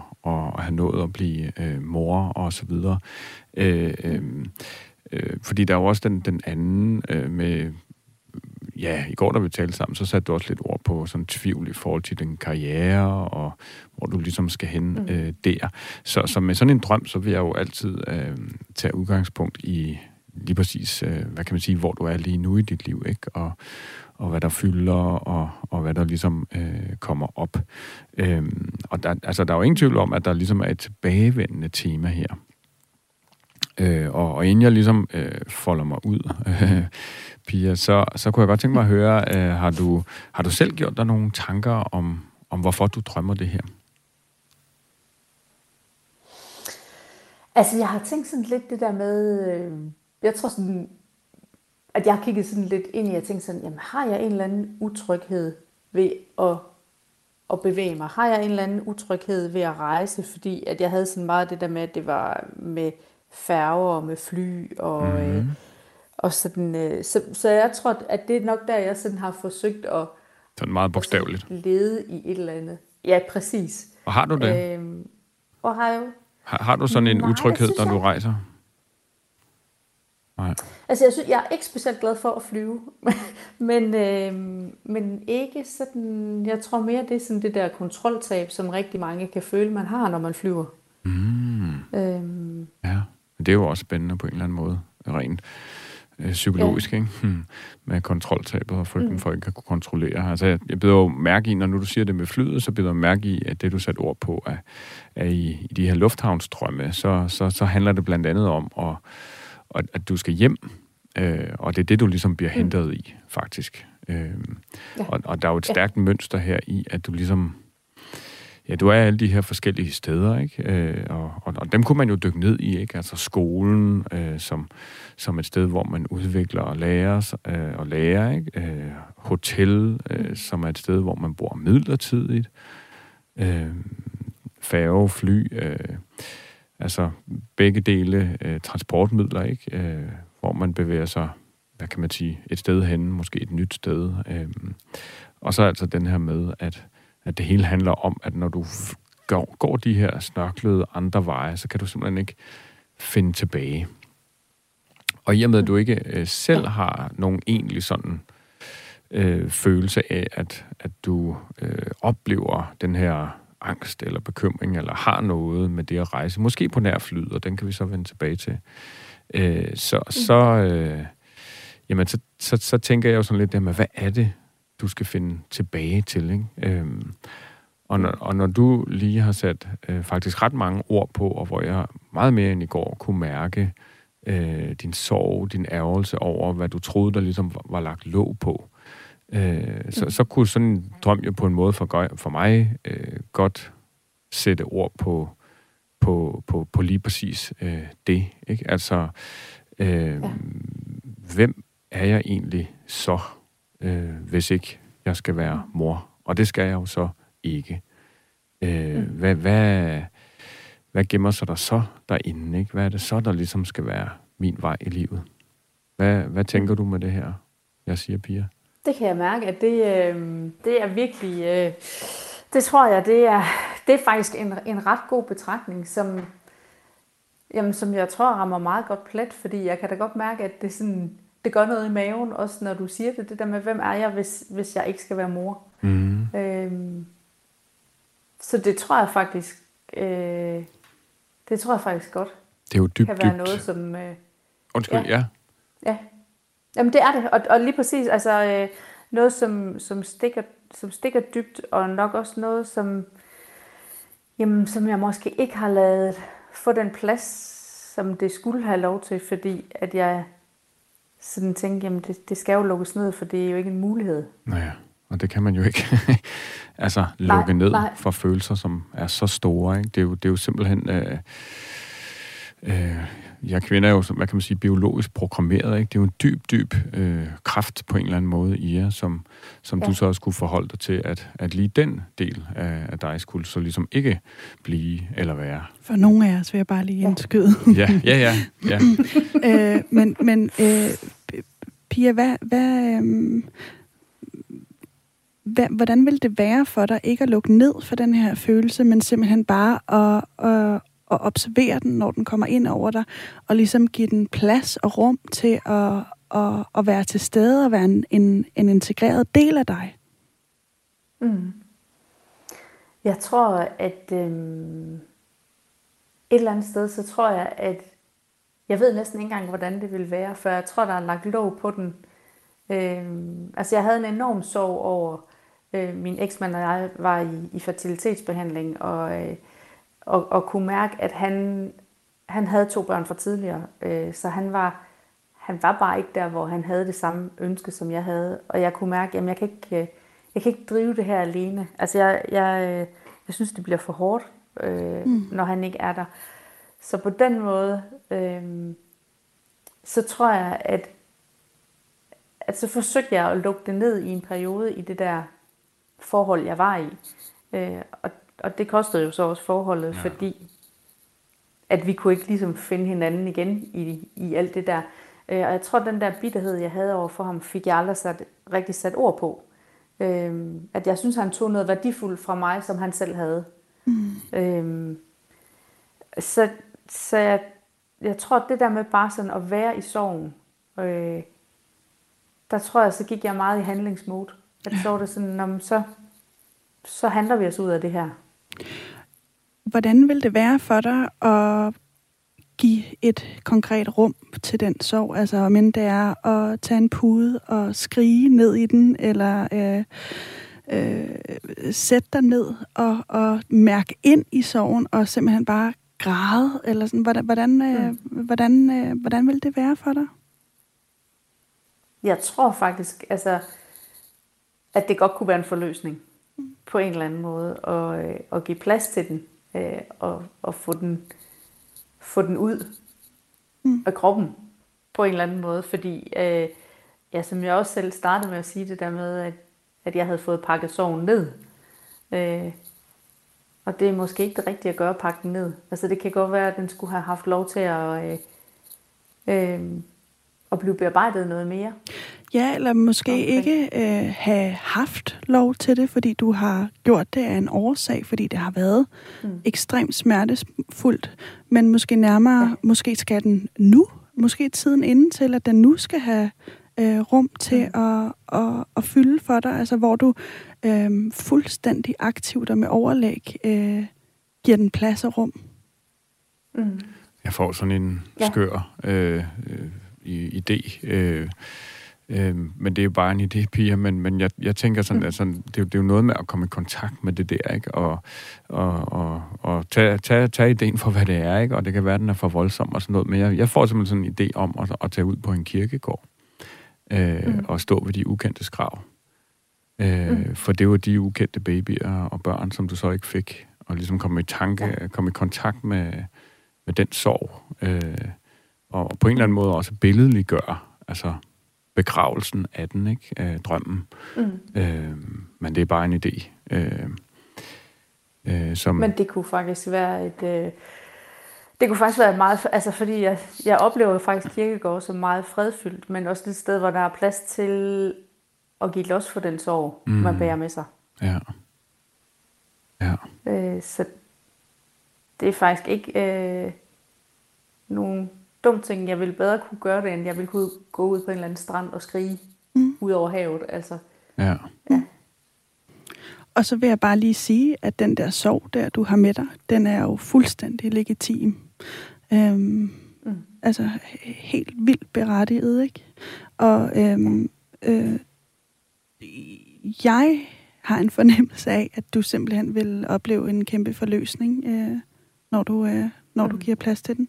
at have nået at blive øh, mor og så videre. Øh, øh, øh, fordi der er jo også den, den anden øh, med ja, i går, da vi talte sammen, så satte du også lidt ord på sådan tvivl i forhold til din karriere, og hvor du ligesom skal hen mm. øh, der. Så, så med sådan en drøm, så vil jeg jo altid øh, tage udgangspunkt i lige præcis, øh, hvad kan man sige, hvor du er lige nu i dit liv, ikke? Og, og hvad der fylder, og, og hvad der ligesom øh, kommer op. Øhm, og der, altså, der er jo ingen tvivl om, at der ligesom er et tilbagevendende tema her. Øh, og, og inden jeg ligesom øh, folder mig ud, øh, Pia, så, så kunne jeg godt tænke mig at høre, øh, har, du, har du selv gjort dig nogle tanker om, om hvorfor du drømmer det her? Altså, jeg har tænkt sådan lidt det der med, øh, jeg tror sådan, at jeg kigget sådan lidt ind i, at tænkt sådan, jamen har jeg en eller anden utryghed ved at, at bevæge mig? Har jeg en eller anden utryghed ved at rejse? Fordi at jeg havde sådan meget det der med, at det var med færger og med fly og... Mm-hmm. Øh, og sådan, øh, så, så jeg tror, at det er nok der, jeg sådan har forsøgt at... Sådan meget bogstaveligt. Lede i et eller andet. Ja, præcis. Og har du det? Øhm, og har jo... Har, har du sådan en Nej, utryghed, når du rejser? Altså, jeg, synes, jeg er ikke specielt glad for at flyve, men, øh, men ikke sådan, jeg tror mere, det er sådan det der kontroltab, som rigtig mange kan føle, man har, når man flyver. Mm. Øhm. Ja, det er jo også spændende på en eller anden måde, rent øh, psykologisk, ja. ikke? Hmm. Med kontroltabet og frygten mm. for ikke at kunne kontrollere. Altså, jeg, jeg beder jo mærke i, når nu du siger det med flyet, så beder jeg mærke i, at det, du satte ord på, er, er i, i de her lufthavnstrømme, så, så, så handler det blandt andet om, at, at, at du skal hjem, øh, og det er det, du ligesom bliver mm. hentet i, faktisk. Øh, ja. og, og der er jo et stærkt ja. mønster her i, at du ligesom Ja, du er alle de her forskellige steder, ikke? Øh, og, og, og dem kunne man jo dykke ned i, ikke? Altså skolen øh, som, som et sted, hvor man udvikler og lærer, øh, og lærer ikke? Øh, hotel, øh, som er et sted, hvor man bor midlertidigt. Øh, færge, fly, øh, altså begge dele øh, transportmidler, ikke? Øh, hvor man bevæger sig, hvad kan man sige, et sted hen, måske et nyt sted. Øh, og så altså den her med, at at det hele handler om, at når du går, går de her snørklede andre veje, så kan du simpelthen ikke finde tilbage. Og i og med, at du ikke øh, selv har nogen egentlig sådan øh, følelse af, at, at du øh, oplever den her angst eller bekymring, eller har noget med det at rejse, måske på nær flyd, og den kan vi så vende tilbage til, øh, så, så, øh, jamen, så, så, så tænker jeg jo sådan lidt der med, hvad er det, du skal finde tilbage til. Ikke? Øhm, og, når, og når du lige har sat øh, faktisk ret mange ord på, og hvor jeg meget mere end i går kunne mærke øh, din sorg, din ærgelse over, hvad du troede, der ligesom var, var lagt låg på, øh, så, så kunne sådan en drøm jo på en måde for, for mig øh, godt sætte ord på, på, på, på lige præcis øh, det. Ikke? Altså, øh, ja. hvem er jeg egentlig så? øh, hvis ikke jeg skal være mor. Og det skal jeg jo så ikke. Øh, mm. hvad, hvad, hvad gemmer sig der så derinde? Ikke? Hvad er det så, der ligesom skal være min vej i livet? Hvad, hvad tænker du med det her, jeg siger, Pia? Det kan jeg mærke, at det, øh, det er virkelig... Øh, det tror jeg, det er, det er faktisk en, en ret god betragtning, som, jamen, som jeg tror rammer meget godt plet, fordi jeg kan da godt mærke, at det sådan det gør noget i maven, også når du siger det, det der med, hvem er jeg, hvis, hvis jeg ikke skal være mor. Mm. Øhm, så det tror jeg faktisk, øh, det tror jeg faktisk godt. Det er jo dybt, kan være dybt. noget, som... Øh, Undskyld, ja. ja. Ja, Jamen det er det, og, og lige præcis, altså øh, noget, som, som, stikker, som stikker dybt, og nok også noget, som, jamen, som jeg måske ikke har lavet få den plads, som det skulle have lov til, fordi at jeg sådan tænkte, jamen det, det skal jo lukkes ned, for det er jo ikke en mulighed. Nej, og det kan man jo ikke altså lukke nej, ned nej. for følelser, som er så store. Ikke? Det, er jo, det er jo simpelthen... Øh, øh, ja, kvinder er jo, hvad kan man sige, biologisk programmeret. Ikke? Det er jo en dyb, dyb øh, kraft på en eller anden måde i jer, som, som ja. du så også skulle forholde dig til, at, at lige den del af, af dig skulle så ligesom ikke blive eller være. For nogle af os vil jeg bare lige indskyde. ja, ja, ja. ja. øh, men men øh, Pia, hvad, hvad, øh, hvad, hvordan vil det være for dig ikke at lukke ned for den her følelse, men simpelthen bare at, at, at observere den, når den kommer ind over dig, og ligesom give den plads og rum til at, at, at være til stede og være en, en, en integreret del af dig? Mm. Jeg tror, at øh, et eller andet sted, så tror jeg, at jeg ved næsten ikke engang, hvordan det vil være, for jeg tror, der er lagt låg på den. Øh, altså, jeg havde en enorm sorg over, øh, min eksmand og jeg var i, i fertilitetsbehandling, og øh, og, og kunne mærke, at han, han havde to børn for tidligere, øh, så han var, han var bare ikke der, hvor han havde det samme ønske, som jeg havde. Og jeg kunne mærke, at jeg kan ikke, øh, jeg kan ikke drive det her alene. Altså jeg, jeg, øh, jeg synes, det bliver for hårdt, øh, mm. når han ikke er der. Så på den måde, øh, så tror jeg, at, at så forsøgte jeg at lukke det ned i en periode i det der forhold, jeg var i. Øh, og og det kostede jo så også forholdet, ja. fordi at vi kunne ikke ligesom finde hinanden igen i, i alt det der. Øh, og jeg tror, at den der bitterhed, jeg havde over for ham, fik jeg aldrig sat, rigtig sat ord på. Øh, at jeg synes, han tog noget værdifuldt fra mig, som han selv havde. Mm. Øh, så så jeg, jeg tror, at det der med bare sådan at være i sorgen, øh, der tror jeg, så gik jeg meget i handlingsmode. At så var det sådan, så, så handler vi os ud af det her. Hvordan vil det være for dig at give et konkret rum til den sorg? Altså om end det er at tage en pude og skrige ned i den, eller øh, øh, sætte dig ned og, og mærke ind i sorgen, og simpelthen bare græde, eller sådan, hvordan, hvordan, øh, mm. hvordan, øh, hvordan vil det være for dig? Jeg tror faktisk, altså, at det godt kunne være en forløsning på en eller anden måde, og, øh, og give plads til den, øh, og, og få den, få den ud mm. af kroppen på en eller anden måde, fordi øh, ja, som jeg også selv startede med at sige det der med, at, at jeg havde fået pakket sorgen ned. Øh, og det er måske ikke det rigtige at gøre, at pakke den ned. Altså det kan godt være, at den skulle have haft lov til at, øh, øh, at blive bearbejdet noget mere. Ja, eller måske okay. ikke øh, have haft lov til det, fordi du har gjort det af en årsag, fordi det har været mm. ekstremt smertefuldt. Men måske nærmere, ja. måske skal den nu, måske tiden inden til, at den nu skal have øh, rum til mm. at, at, at fylde for dig, altså hvor du øh, fuldstændig aktivt og med overlæg øh, giver den plads og rum. Mm. Jeg får sådan en ja. skør øh, øh, idé. Øh, Øh, men det er jo bare en idé, Pia, men, men jeg, jeg tænker sådan, mm. at sådan, det, det er jo noget med at komme i kontakt med det der, ikke? Og, og, og, og tage, tage, tage ideen for, hvad det er, ikke? Og det kan være, den er for voldsom og sådan noget, men jeg, jeg får simpelthen sådan en idé om at, at tage ud på en kirkegård øh, mm. og stå ved de ukendte skrav. Øh, mm. For det var de ukendte babyer og børn, som du så ikke fik, og ligesom komme i tanke, ja. komme i kontakt med, med den sorg, øh, og på en eller anden måde også billedligt gøre, altså begravelsen af den, ikke? Af drømmen. Mm. Øh, men det er bare en idé. Øh, øh, som... Men det kunne faktisk være et... Øh, det kunne faktisk være meget... Altså, fordi jeg, jeg oplever faktisk kirkegård som meget fredfyldt, men også et sted, hvor der er plads til at give los for den sorg, mm. man bærer med sig. Ja. Ja. Øh, så det er faktisk ikke øh, nogen dum ting. Jeg ville bedre kunne gøre det, end jeg ville kunne gå ud på en eller anden strand og skrige mm. ud over havet. Altså. Ja. ja. Og så vil jeg bare lige sige, at den der sorg, der du har med dig, den er jo fuldstændig legitim. Øhm, mm. altså helt vildt berettiget, ikke? Og øhm, øh, jeg har en fornemmelse af, at du simpelthen vil opleve en kæmpe forløsning, øh, når, du, øh, når mm. du giver plads til den.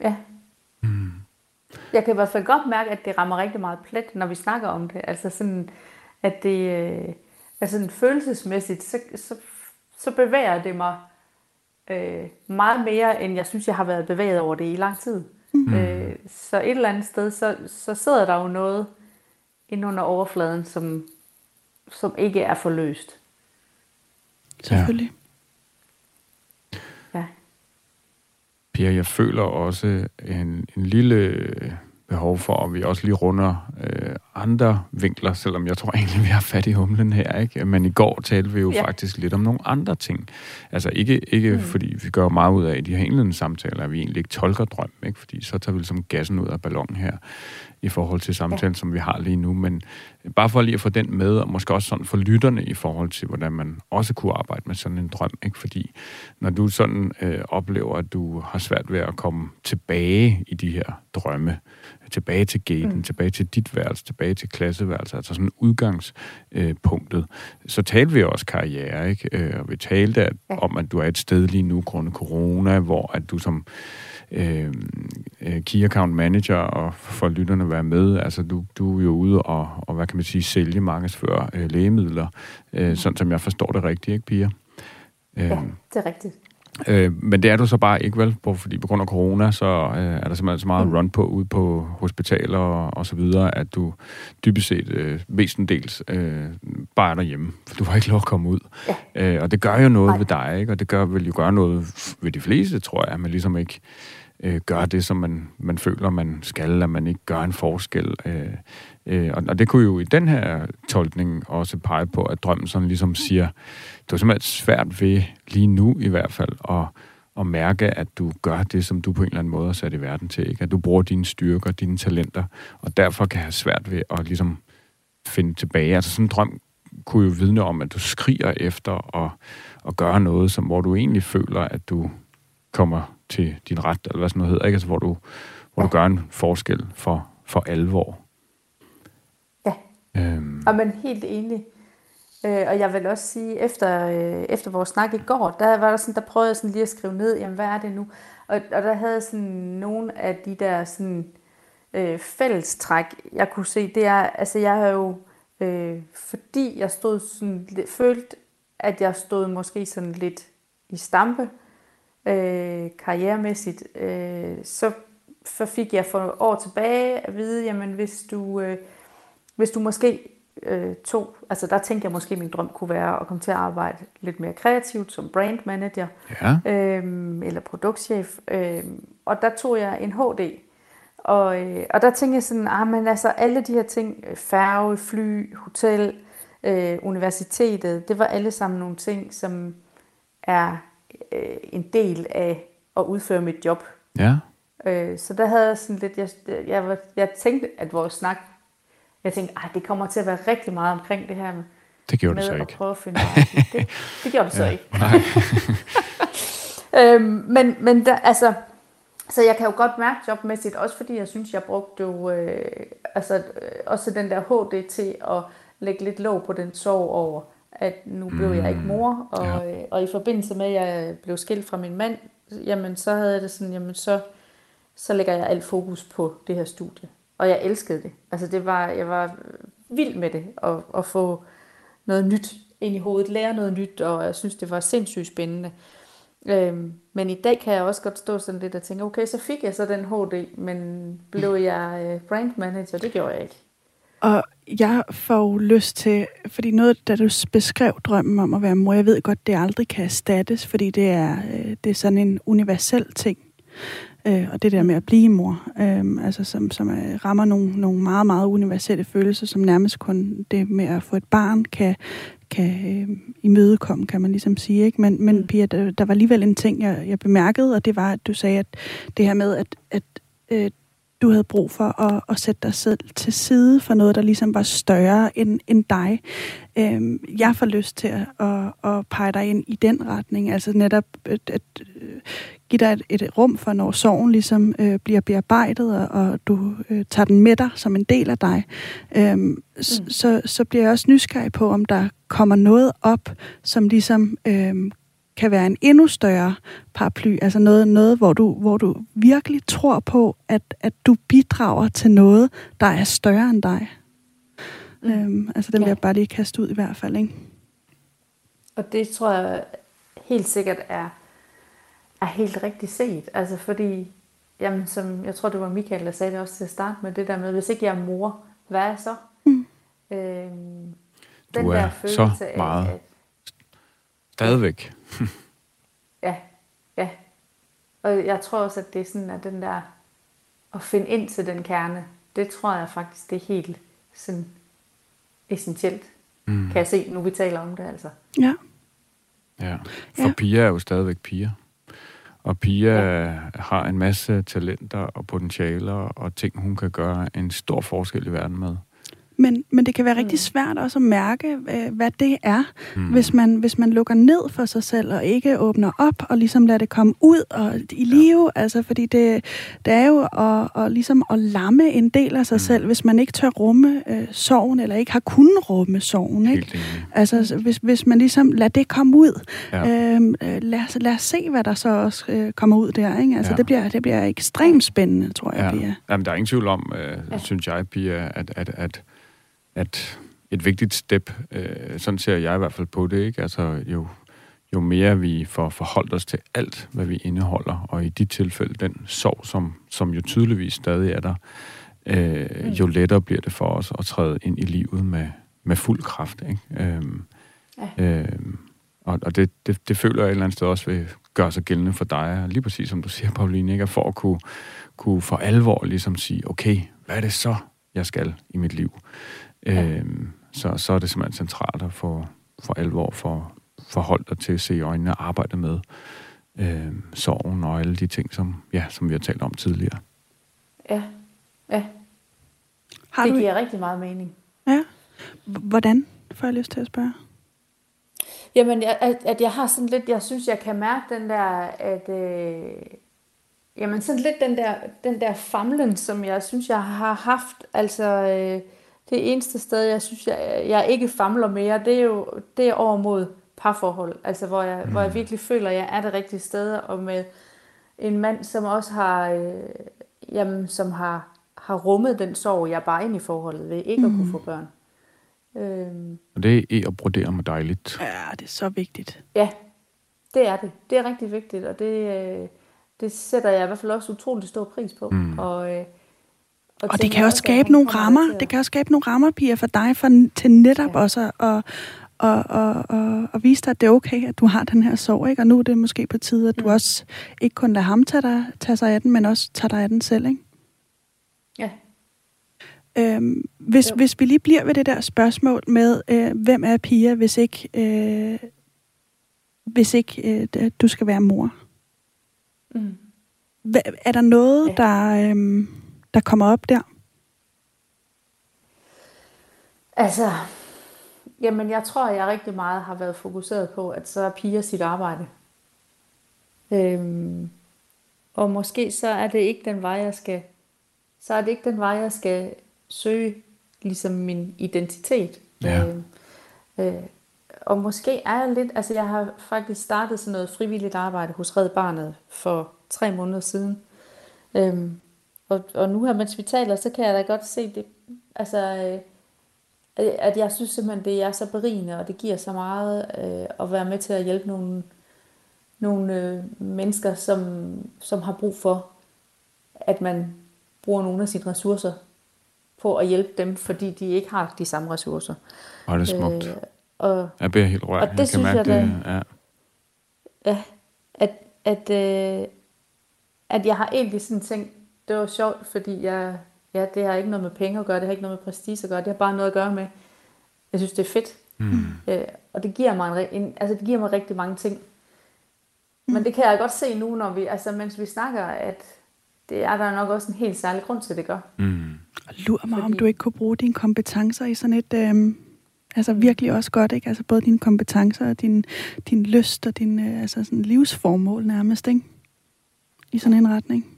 Ja. Ja. Mm. Jeg kan i hvert fald godt mærke, at det rammer rigtig meget plet, når vi snakker om det. Altså sådan, at det, øh, altså sådan følelsesmæssigt, så, så, så bevæger det mig øh, meget mere, end jeg synes, jeg har været bevæget over det i lang tid. Mm. Øh, så et eller andet sted, så, så sidder der jo noget ind under overfladen, som, som ikke er forløst. Selvfølgelig. Ja. Pia, jeg føler også en, en lille behov for, at vi også lige runder øh, andre vinkler, selvom jeg tror egentlig, vi har fat i humlen her, ikke? Men i går talte vi jo ja. faktisk lidt om nogle andre ting. Altså ikke, ikke mm. fordi vi gør meget ud af de her indledende samtaler, at vi egentlig ikke tolker drøm, ikke? Fordi så tager vi ligesom gassen ud af ballonen her i forhold til samtalen, ja. som vi har lige nu. Men bare for lige at få den med, og måske også sådan for lytterne i forhold til, hvordan man også kunne arbejde med sådan en drøm. Ikke? Fordi når du sådan øh, oplever, at du har svært ved at komme tilbage i de her drømme, tilbage til gaten, mm. tilbage til dit værelse, tilbage til klasseværelse, altså sådan udgangspunktet, så talte vi også karriere, ikke? Øh, og vi talte at, ja. om, at du er et sted lige nu grundet corona, hvor at du som øh, øh, key account manager, og for lytterne at være med, altså du, du er jo ude og, og hvad kan man sige, sælge markedsføre øh, lægemidler, øh, sådan som jeg forstår det rigtigt, ikke Pia? Øh, ja, det er rigtigt. Øh, men det er du så bare ikke vel, fordi på grund af corona, så øh, er der simpelthen så meget mm. run på ude på hospitaler og, og så videre, at du dybest set øh, mestendels øh, bare er derhjemme, for du har ikke lov at komme ud. Ja. Øh, og det gør jo noget Nej. ved dig, ikke? og det gør, vil jo gøre noget ved de fleste, tror jeg, man ligesom ikke øh, gør det, som man, man føler, man skal, at man ikke gør en forskel. Øh, øh, og, og det kunne jo i den her tolkning også pege på, at drømmen sådan ligesom siger, det er simpelthen svært ved lige nu i hvert fald at, at mærke, at du gør det, som du på en eller anden måde er sat i verden til. Ikke? At du bruger dine styrker, dine talenter, og derfor kan have svært ved at ligesom finde tilbage. Altså sådan en drøm kunne jo vidne om, at du skriger efter at, at gøre noget, som, hvor du egentlig føler, at du kommer til din ret, eller hvad sådan noget hedder, ikke? Altså, hvor du, hvor ja. du gør en forskel for, for alvor. Ja, øhm. og men helt enig. Øh, og jeg vil også sige, efter, øh, efter vores snak i går, der var der sådan, der prøvede jeg sådan lige at skrive ned, jamen hvad er det nu? Og, og der havde sådan nogle af de der sådan øh, fællestræk, jeg kunne se, det er, altså jeg har jo, øh, fordi jeg stod sådan, følt, at jeg stod måske sådan lidt i stampe, øh, karrieremæssigt, øh, så, så fik jeg for år tilbage at vide, jamen hvis du, øh, hvis du måske øh, tog, altså der tænkte jeg måske, at min drøm kunne være at komme til at arbejde lidt mere kreativt som brand manager, ja. øh, eller produktchef, øh, og der tog jeg en HD, og, øh, og der tænkte jeg sådan, ah, men altså alle de her ting, færge, fly, hotel, øh, universitetet, det var alle sammen nogle ting, som er øh, en del af at udføre mit job. Ja. Øh, så der havde jeg sådan lidt, jeg, jeg, jeg tænkte, at vores snak, jeg tænkte, at det kommer til at være rigtig meget omkring det her med, det gjorde med det så at ikke. prøve at finde det, det gjorde det så ja, ikke. Nej. øhm, men, men der, altså, så jeg kan jo godt mærke jobmæssigt, også fordi jeg synes, jeg brugte jo, øh, altså, øh, også den der HD til at lægge lidt låg på den sorg over, at nu blev mm. jeg ikke mm. mor, og, ja. Øh, og i forbindelse med, at jeg blev skilt fra min mand, jamen så havde jeg det sådan, jamen så, så lægger jeg alt fokus på det her studie. Og jeg elskede det. Altså det var, jeg var vild med det, at, at få noget nyt ind i hovedet, lære noget nyt, og jeg synes, det var sindssygt spændende. Øhm, men i dag kan jeg også godt stå sådan lidt og tænke, okay, så fik jeg så den HD, men blev jeg øh, brand manager? Det gjorde jeg ikke. Og jeg får lyst til, fordi noget, da du beskrev drømmen om at være mor, jeg ved godt, det aldrig kan erstattes, fordi det er, øh, det er sådan en universel ting. Øh, og det der med at blive mor, øh, altså som, som er, rammer nogle, nogle meget, meget universelle følelser, som nærmest kun det med at få et barn kan, kan øh, imødekomme, kan man ligesom sige. Ikke? Men, men mm. Pia, der, der var alligevel en ting, jeg, jeg bemærkede, og det var, at du sagde, at det her med, at, at øh, du havde brug for at, at sætte dig selv til side for noget, der ligesom var større end, end dig. Øhm, jeg får lyst til at, at, at pege dig ind i den retning, altså netop at, at øh, give dig et, et rum for, når sorgen ligesom øh, bliver bearbejdet, og, og du øh, tager den med dig som en del af dig. Øhm, mm. så, så bliver jeg også nysgerrig på, om der kommer noget op, som ligesom øh, kan være en endnu større paraply, altså noget, noget hvor, du, hvor du virkelig tror på, at, at du bidrager til noget, der er større end dig. Mm. Øhm, altså den ja. vil jeg bare lige kaste ud i hvert fald, ikke? Og det tror jeg helt sikkert er, er helt rigtigt set. Altså fordi, jamen, som jeg tror det var Michael, der sagde det også til at starte med, det der med, hvis ikke jeg er mor, hvad er jeg så? Mm. Øhm, den du er der følelse så meget. Af, at, Stadigvæk. ja, ja. Og jeg tror også, at det er sådan, at den der, at finde ind til den kerne, det tror jeg faktisk, det er helt sådan essentielt. Mm. Kan jeg se, nu vi taler om det altså. Ja. Ja, for ja. Pia er jo stadigvæk Pia. Og Pia ja. har en masse talenter og potentialer og ting, hun kan gøre en stor forskel i verden med. Men, men det kan være mm. rigtig svært også at mærke, øh, hvad det er, mm. hvis, man, hvis man lukker ned for sig selv og ikke åbner op og ligesom lader det komme ud og i live. Ja. Altså, fordi det, det er jo at, at, ligesom at lamme en del af sig mm. selv, hvis man ikke tør rumme øh, sorgen, eller ikke har kunnet rumme sorgen. Ikke? Altså, hvis, hvis man ligesom lader det komme ud. Ja. Øhm, øh, lad, lad os se, hvad der så også øh, kommer ud der. Ikke? Altså, ja. det, bliver, det bliver ekstremt spændende, tror jeg, ja. Pia. Jamen, der er ingen tvivl om, øh, ja. synes jeg, Pia, at, at, at at et vigtigt step, øh, sådan ser jeg i hvert fald på det, ikke? Altså jo, jo mere vi får forholdt os til alt, hvad vi indeholder, og i de tilfælde den sorg, som, som jo tydeligvis stadig er der, øh, jo lettere bliver det for os at træde ind i livet med, med fuld kraft. Ikke? Øhm, ja. øhm, og og det, det, det føler jeg et eller andet sted også vil gøre sig gældende for dig, lige præcis som du siger, Pauline, ikke? for at kunne, kunne for alvor ligesom sige, okay, hvad er det så, jeg skal i mit liv? Ja. Øhm, så, så er det simpelthen centralt at få for alvor for forhold dig til at se i øjnene og arbejde med øh, sorgen og alle de ting, som, ja, som vi har talt om tidligere. Ja, ja. Har det du... giver rigtig meget mening. Ja. Hvordan, får jeg lyst til at spørge? Jamen, at, at jeg har sådan lidt, jeg synes, jeg kan mærke den der, at, øh, jamen sådan lidt den der, den der famlen, som jeg synes, jeg har haft, altså, øh, det eneste sted, jeg synes, jeg, jeg ikke famler mere, det er jo det er over mod parforhold. Altså, hvor jeg, mm. hvor jeg virkelig føler, at jeg er det rigtige sted, og med en mand, som også har, øh, jamen, som har, har rummet den sorg, jeg bare ind i forholdet ved ikke mm. at kunne mm. få børn. Øhm. Og det er e at brodere med dejligt. Ja, det er så vigtigt. Ja, det er det. Det er rigtig vigtigt, og det, øh, det sætter jeg i hvert fald også utrolig stor pris på. Mm. Og, øh, og, og det kan også skabe nogle rammer. Det kan også skabe nogle rammer, Pia, for dig, for, til netop ja. også at, og, og, og, og vise dig, at det er okay, at du har den her sorg, ikke? Og nu er det måske på tide, at du mm. også ikke kun lader ham tage, dig, tage sig af den, men også tager dig af den selv, ikke? Ja. Øhm, hvis, hvis vi lige bliver ved det der spørgsmål med, øh, hvem er Pia, hvis ikke, øh, hvis ikke øh, du skal være mor? Mm. Hva, er der noget, ja. der... Øh, der kommer op der? Altså, jamen jeg tror, jeg rigtig meget har været fokuseret på, at så er piger sit arbejde. Øhm, og måske så er det ikke den vej, jeg skal, så er det ikke den vej, jeg skal søge ligesom min identitet. Ja. Øhm, øh, og måske er jeg lidt, altså jeg har faktisk startet sådan noget frivilligt arbejde hos Red Barnet for tre måneder siden. Øhm, og, og nu her, mens vi taler, så kan jeg da godt se det, altså, øh, at jeg synes simpelthen, det er så berigende, og det giver så meget øh, at være med til at hjælpe nogle, nogle øh, mennesker, som, som har brug for, at man bruger nogle af sine ressourcer på at hjælpe dem, fordi de ikke har de samme ressourcer. Og det er smukt. Øh, og, jeg bliver helt rørt. Og det jeg synes jeg, det, ja. ja. At, at, øh, at jeg har egentlig sådan tænkt, det var sjovt, fordi jeg, ja, det har ikke noget med penge at gøre, det har ikke noget med prestige at gøre, det har bare noget at gøre med, jeg synes, det er fedt. Mm. Øh, og det giver, mig en, en, altså, det giver mig rigtig mange ting. Men det kan jeg godt se nu, når vi, altså, mens vi snakker, at, det er der nok også en helt særlig grund til, at det gør. Mm. Og lur mig, Fordi... om du ikke kunne bruge dine kompetencer i sådan et... Øh, altså virkelig også godt, ikke? Altså både dine kompetencer og din, din lyst og din øh, altså sådan livsformål nærmest, ikke? I sådan en retning.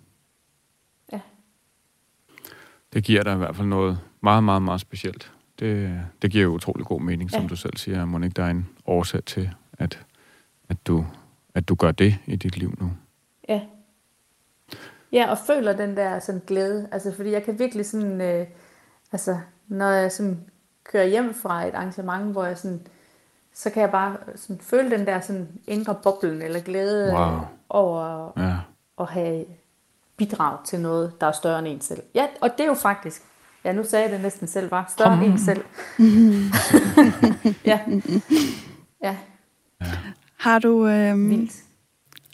Det giver dig i hvert fald noget meget, meget, meget specielt. Det, det giver jo utrolig god mening, ja. som du selv siger. Ikke der er en årsag til, at, at, du, at du gør det i dit liv nu? Ja. Ja, og føler den der sådan glæde. Altså, fordi jeg kan virkelig sådan... Øh, altså, når jeg sådan kører hjem fra et arrangement, hvor jeg sådan... Så kan jeg bare sådan føle den der sådan indre boblen eller glæde Wow. over Ja. at have bidrag til noget, der er større end en selv. Ja, og det er jo faktisk... Ja, nu sagde jeg det næsten selv, var større end en selv. ja. Ja, Har du, øh, vildt.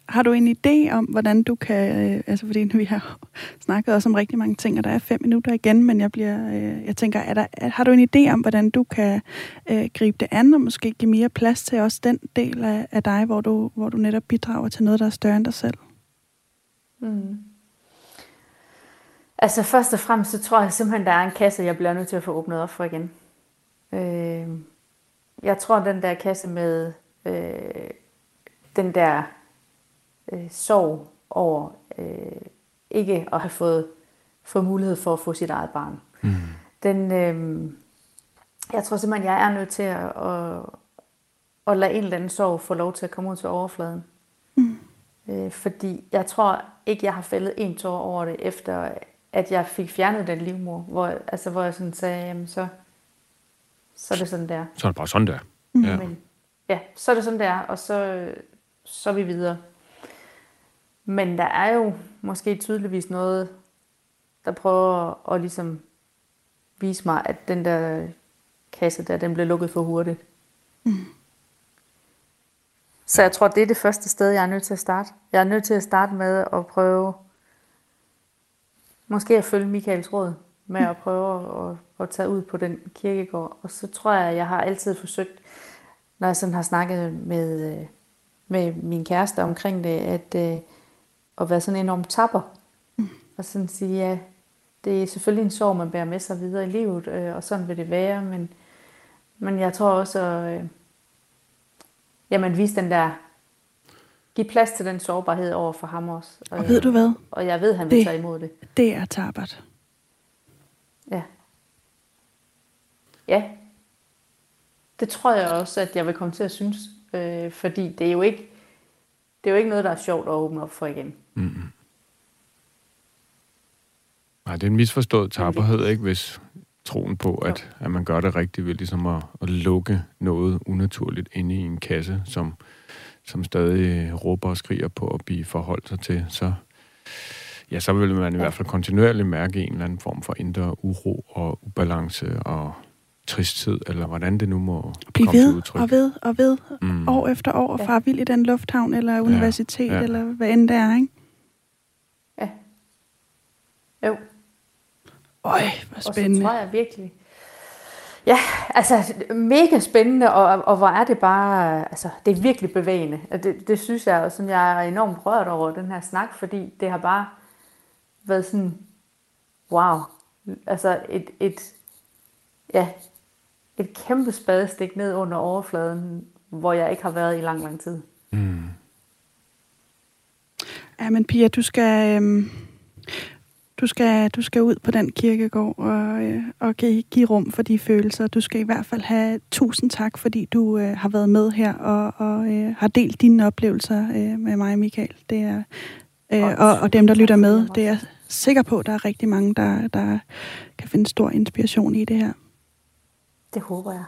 har du en idé om, hvordan du kan... Øh, altså, fordi nu vi har snakket også om rigtig mange ting, og der er fem minutter igen, men jeg bliver... Øh, jeg tænker, er der, er, har du en idé om, hvordan du kan øh, gribe det an, og måske give mere plads til også den del af, af dig, hvor du, hvor du netop bidrager til noget, der er større end dig selv? Mm. Altså først og fremmest, så tror jeg simpelthen, der er en kasse, jeg bliver nødt til at få åbnet op for igen. Øh, jeg tror, den der kasse med øh, den der øh, sorg over øh, ikke at have fået, fået mulighed for at få sit eget barn. Mm. Den, øh, jeg tror simpelthen, jeg er nødt til at, at, at lade en eller anden sorg få lov til at komme ud til overfladen. Mm. Øh, fordi jeg tror ikke, jeg har fældet en tår over det, efter at jeg fik fjernet den livmor, hvor, altså, hvor jeg sådan sagde, jamen så, så er det sådan der. Så er det bare sådan der. Ja. Men, ja, så er det sådan der, og så, så er vi videre. Men der er jo måske tydeligvis noget, der prøver at ligesom vise mig, at den der kasse der, den blev lukket for hurtigt. Mm. Så jeg tror, det er det første sted, jeg er nødt til at starte. Jeg er nødt til at starte med at prøve, måske at følge Michaels råd, med at prøve at, at tage ud på den kirkegård. Og så tror jeg, at jeg har altid forsøgt, når jeg sådan har snakket med, øh, med min kæreste omkring det, at, øh, at være sådan enormt tapper. Mm. Og sådan sige, ja, det er selvfølgelig en sorg, man bærer med sig videre i livet, øh, og sådan vil det være, men, men jeg tror også, at øh, jamen, vise den der, give plads til den sårbarhed over for ham også. Og ved du hvad? Og jeg ved, han vil Det- tage imod det. Det er tabert. Ja. Ja. Det tror jeg også, at jeg vil komme til at synes. Øh, fordi det er jo ikke det er jo ikke noget, der er sjovt at åbne op for igen. Mm. Nej, det er en misforstået tapperhed, ikke? Hvis troen på, at, at man gør det rigtigt ved ligesom at, at lukke noget unaturligt inde i en kasse, som, som stadig råber og skriger på at blive forholdt sig til, så, ja, så vil man i hvert fald kontinuerligt mærke en eller anden form for indre uro og ubalance og tristhed, eller hvordan det nu må Bliv komme til ved udtryk. og ved og ved, Mm. år efter år, og Ja. far vild i den lufthavn, eller universitet, ja. eller hvad end det er, ikke? Ja. Jo. Øj, hvor Og så spændende. tror jeg virkelig... Ja, altså mega spændende, og, og hvor er det bare... Altså, det er virkelig bevægende. Og Det, det synes jeg, og som jeg er enormt rørt over den her snak, fordi det har bare været sådan... Wow. Altså et, et, ja, et kæmpe spadestik ned under overfladen, hvor jeg ikke har været i lang, lang tid. Mm. Ja, men Pia, du skal, øhm, du skal, du skal ud på den kirkegård og, øh, og give, give rum for de følelser. Du skal i hvert fald have tusind tak, fordi du øh, har været med her og, og øh, har delt dine oplevelser øh, med mig, Michael. Det er, øh, Og og, dem, der lytter med, det er jeg sikker på, at der er rigtig mange, der, der kan finde stor inspiration i det her. Det håber jeg.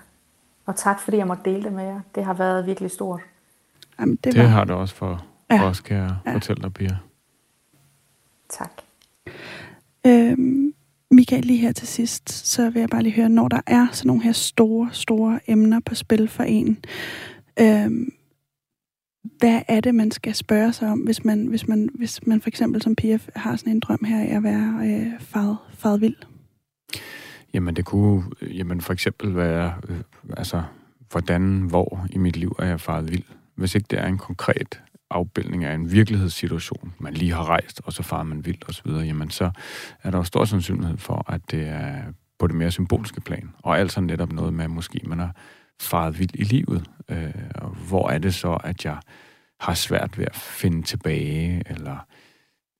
Og tak, fordi jeg måtte dele det med jer. Det har været virkelig stort. Jamen, det, Det var, har det også for, Ja. os, kan jeg Ja. fortælle dig, Pia. Tak. Øhm, Michael, lige her til sidst, så vil jeg bare lige høre, når der er sådan nogle her store, store emner på spil for en, øhm, hvad er det, man skal spørge sig om, hvis man, hvis man, hvis man for eksempel som PF har sådan en drøm her af at være øh, fad, fadvild? Jamen, det kunne jamen, for eksempel være, øh, altså, hvordan, hvor i mit liv er jeg faret vild. Hvis ikke det er en konkret afbildning af en virkelighedssituation, man lige har rejst, og så farer man vildt osv., jamen så er der jo stor sandsynlighed for, at det er på det mere symbolske plan, og altså netop noget med, at måske man har faret vildt i livet. Øh, og hvor er det så, at jeg har svært ved at finde tilbage, eller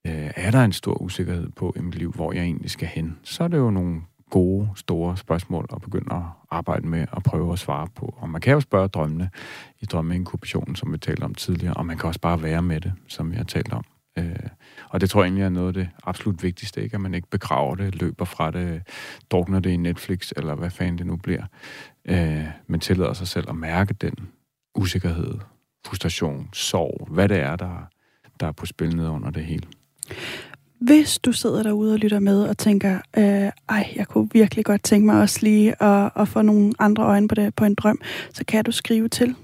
øh, er der en stor usikkerhed på i mit liv, hvor jeg egentlig skal hen? Så er det jo nogle gode, store spørgsmål at begynde at arbejde med og prøve at svare på. Og man kan jo spørge drømmene i drømmeinkubationen, som vi talte om tidligere, og man kan også bare være med det, som vi har talt om. Øh, og det tror jeg egentlig er noget af det absolut vigtigste, ikke? at man ikke begraver det, løber fra det, drukner det i Netflix, eller hvad fanden det nu bliver, øh, men tillader sig selv at mærke den usikkerhed, frustration, sorg, hvad det er, der, der er på spil ned under det hele. Hvis du sidder derude og lytter med og tænker, øh, ej, jeg kunne virkelig godt tænke mig også lige at, at få nogle andre øjne på, det, på en drøm, så kan du skrive til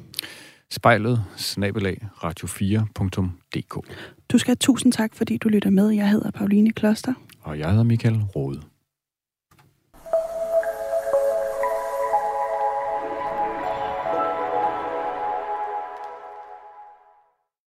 spejlet snabelag radio4.dk. Du skal have tusind tak, fordi du lytter med. Jeg hedder Pauline Kloster. Og jeg hedder Michael Rode.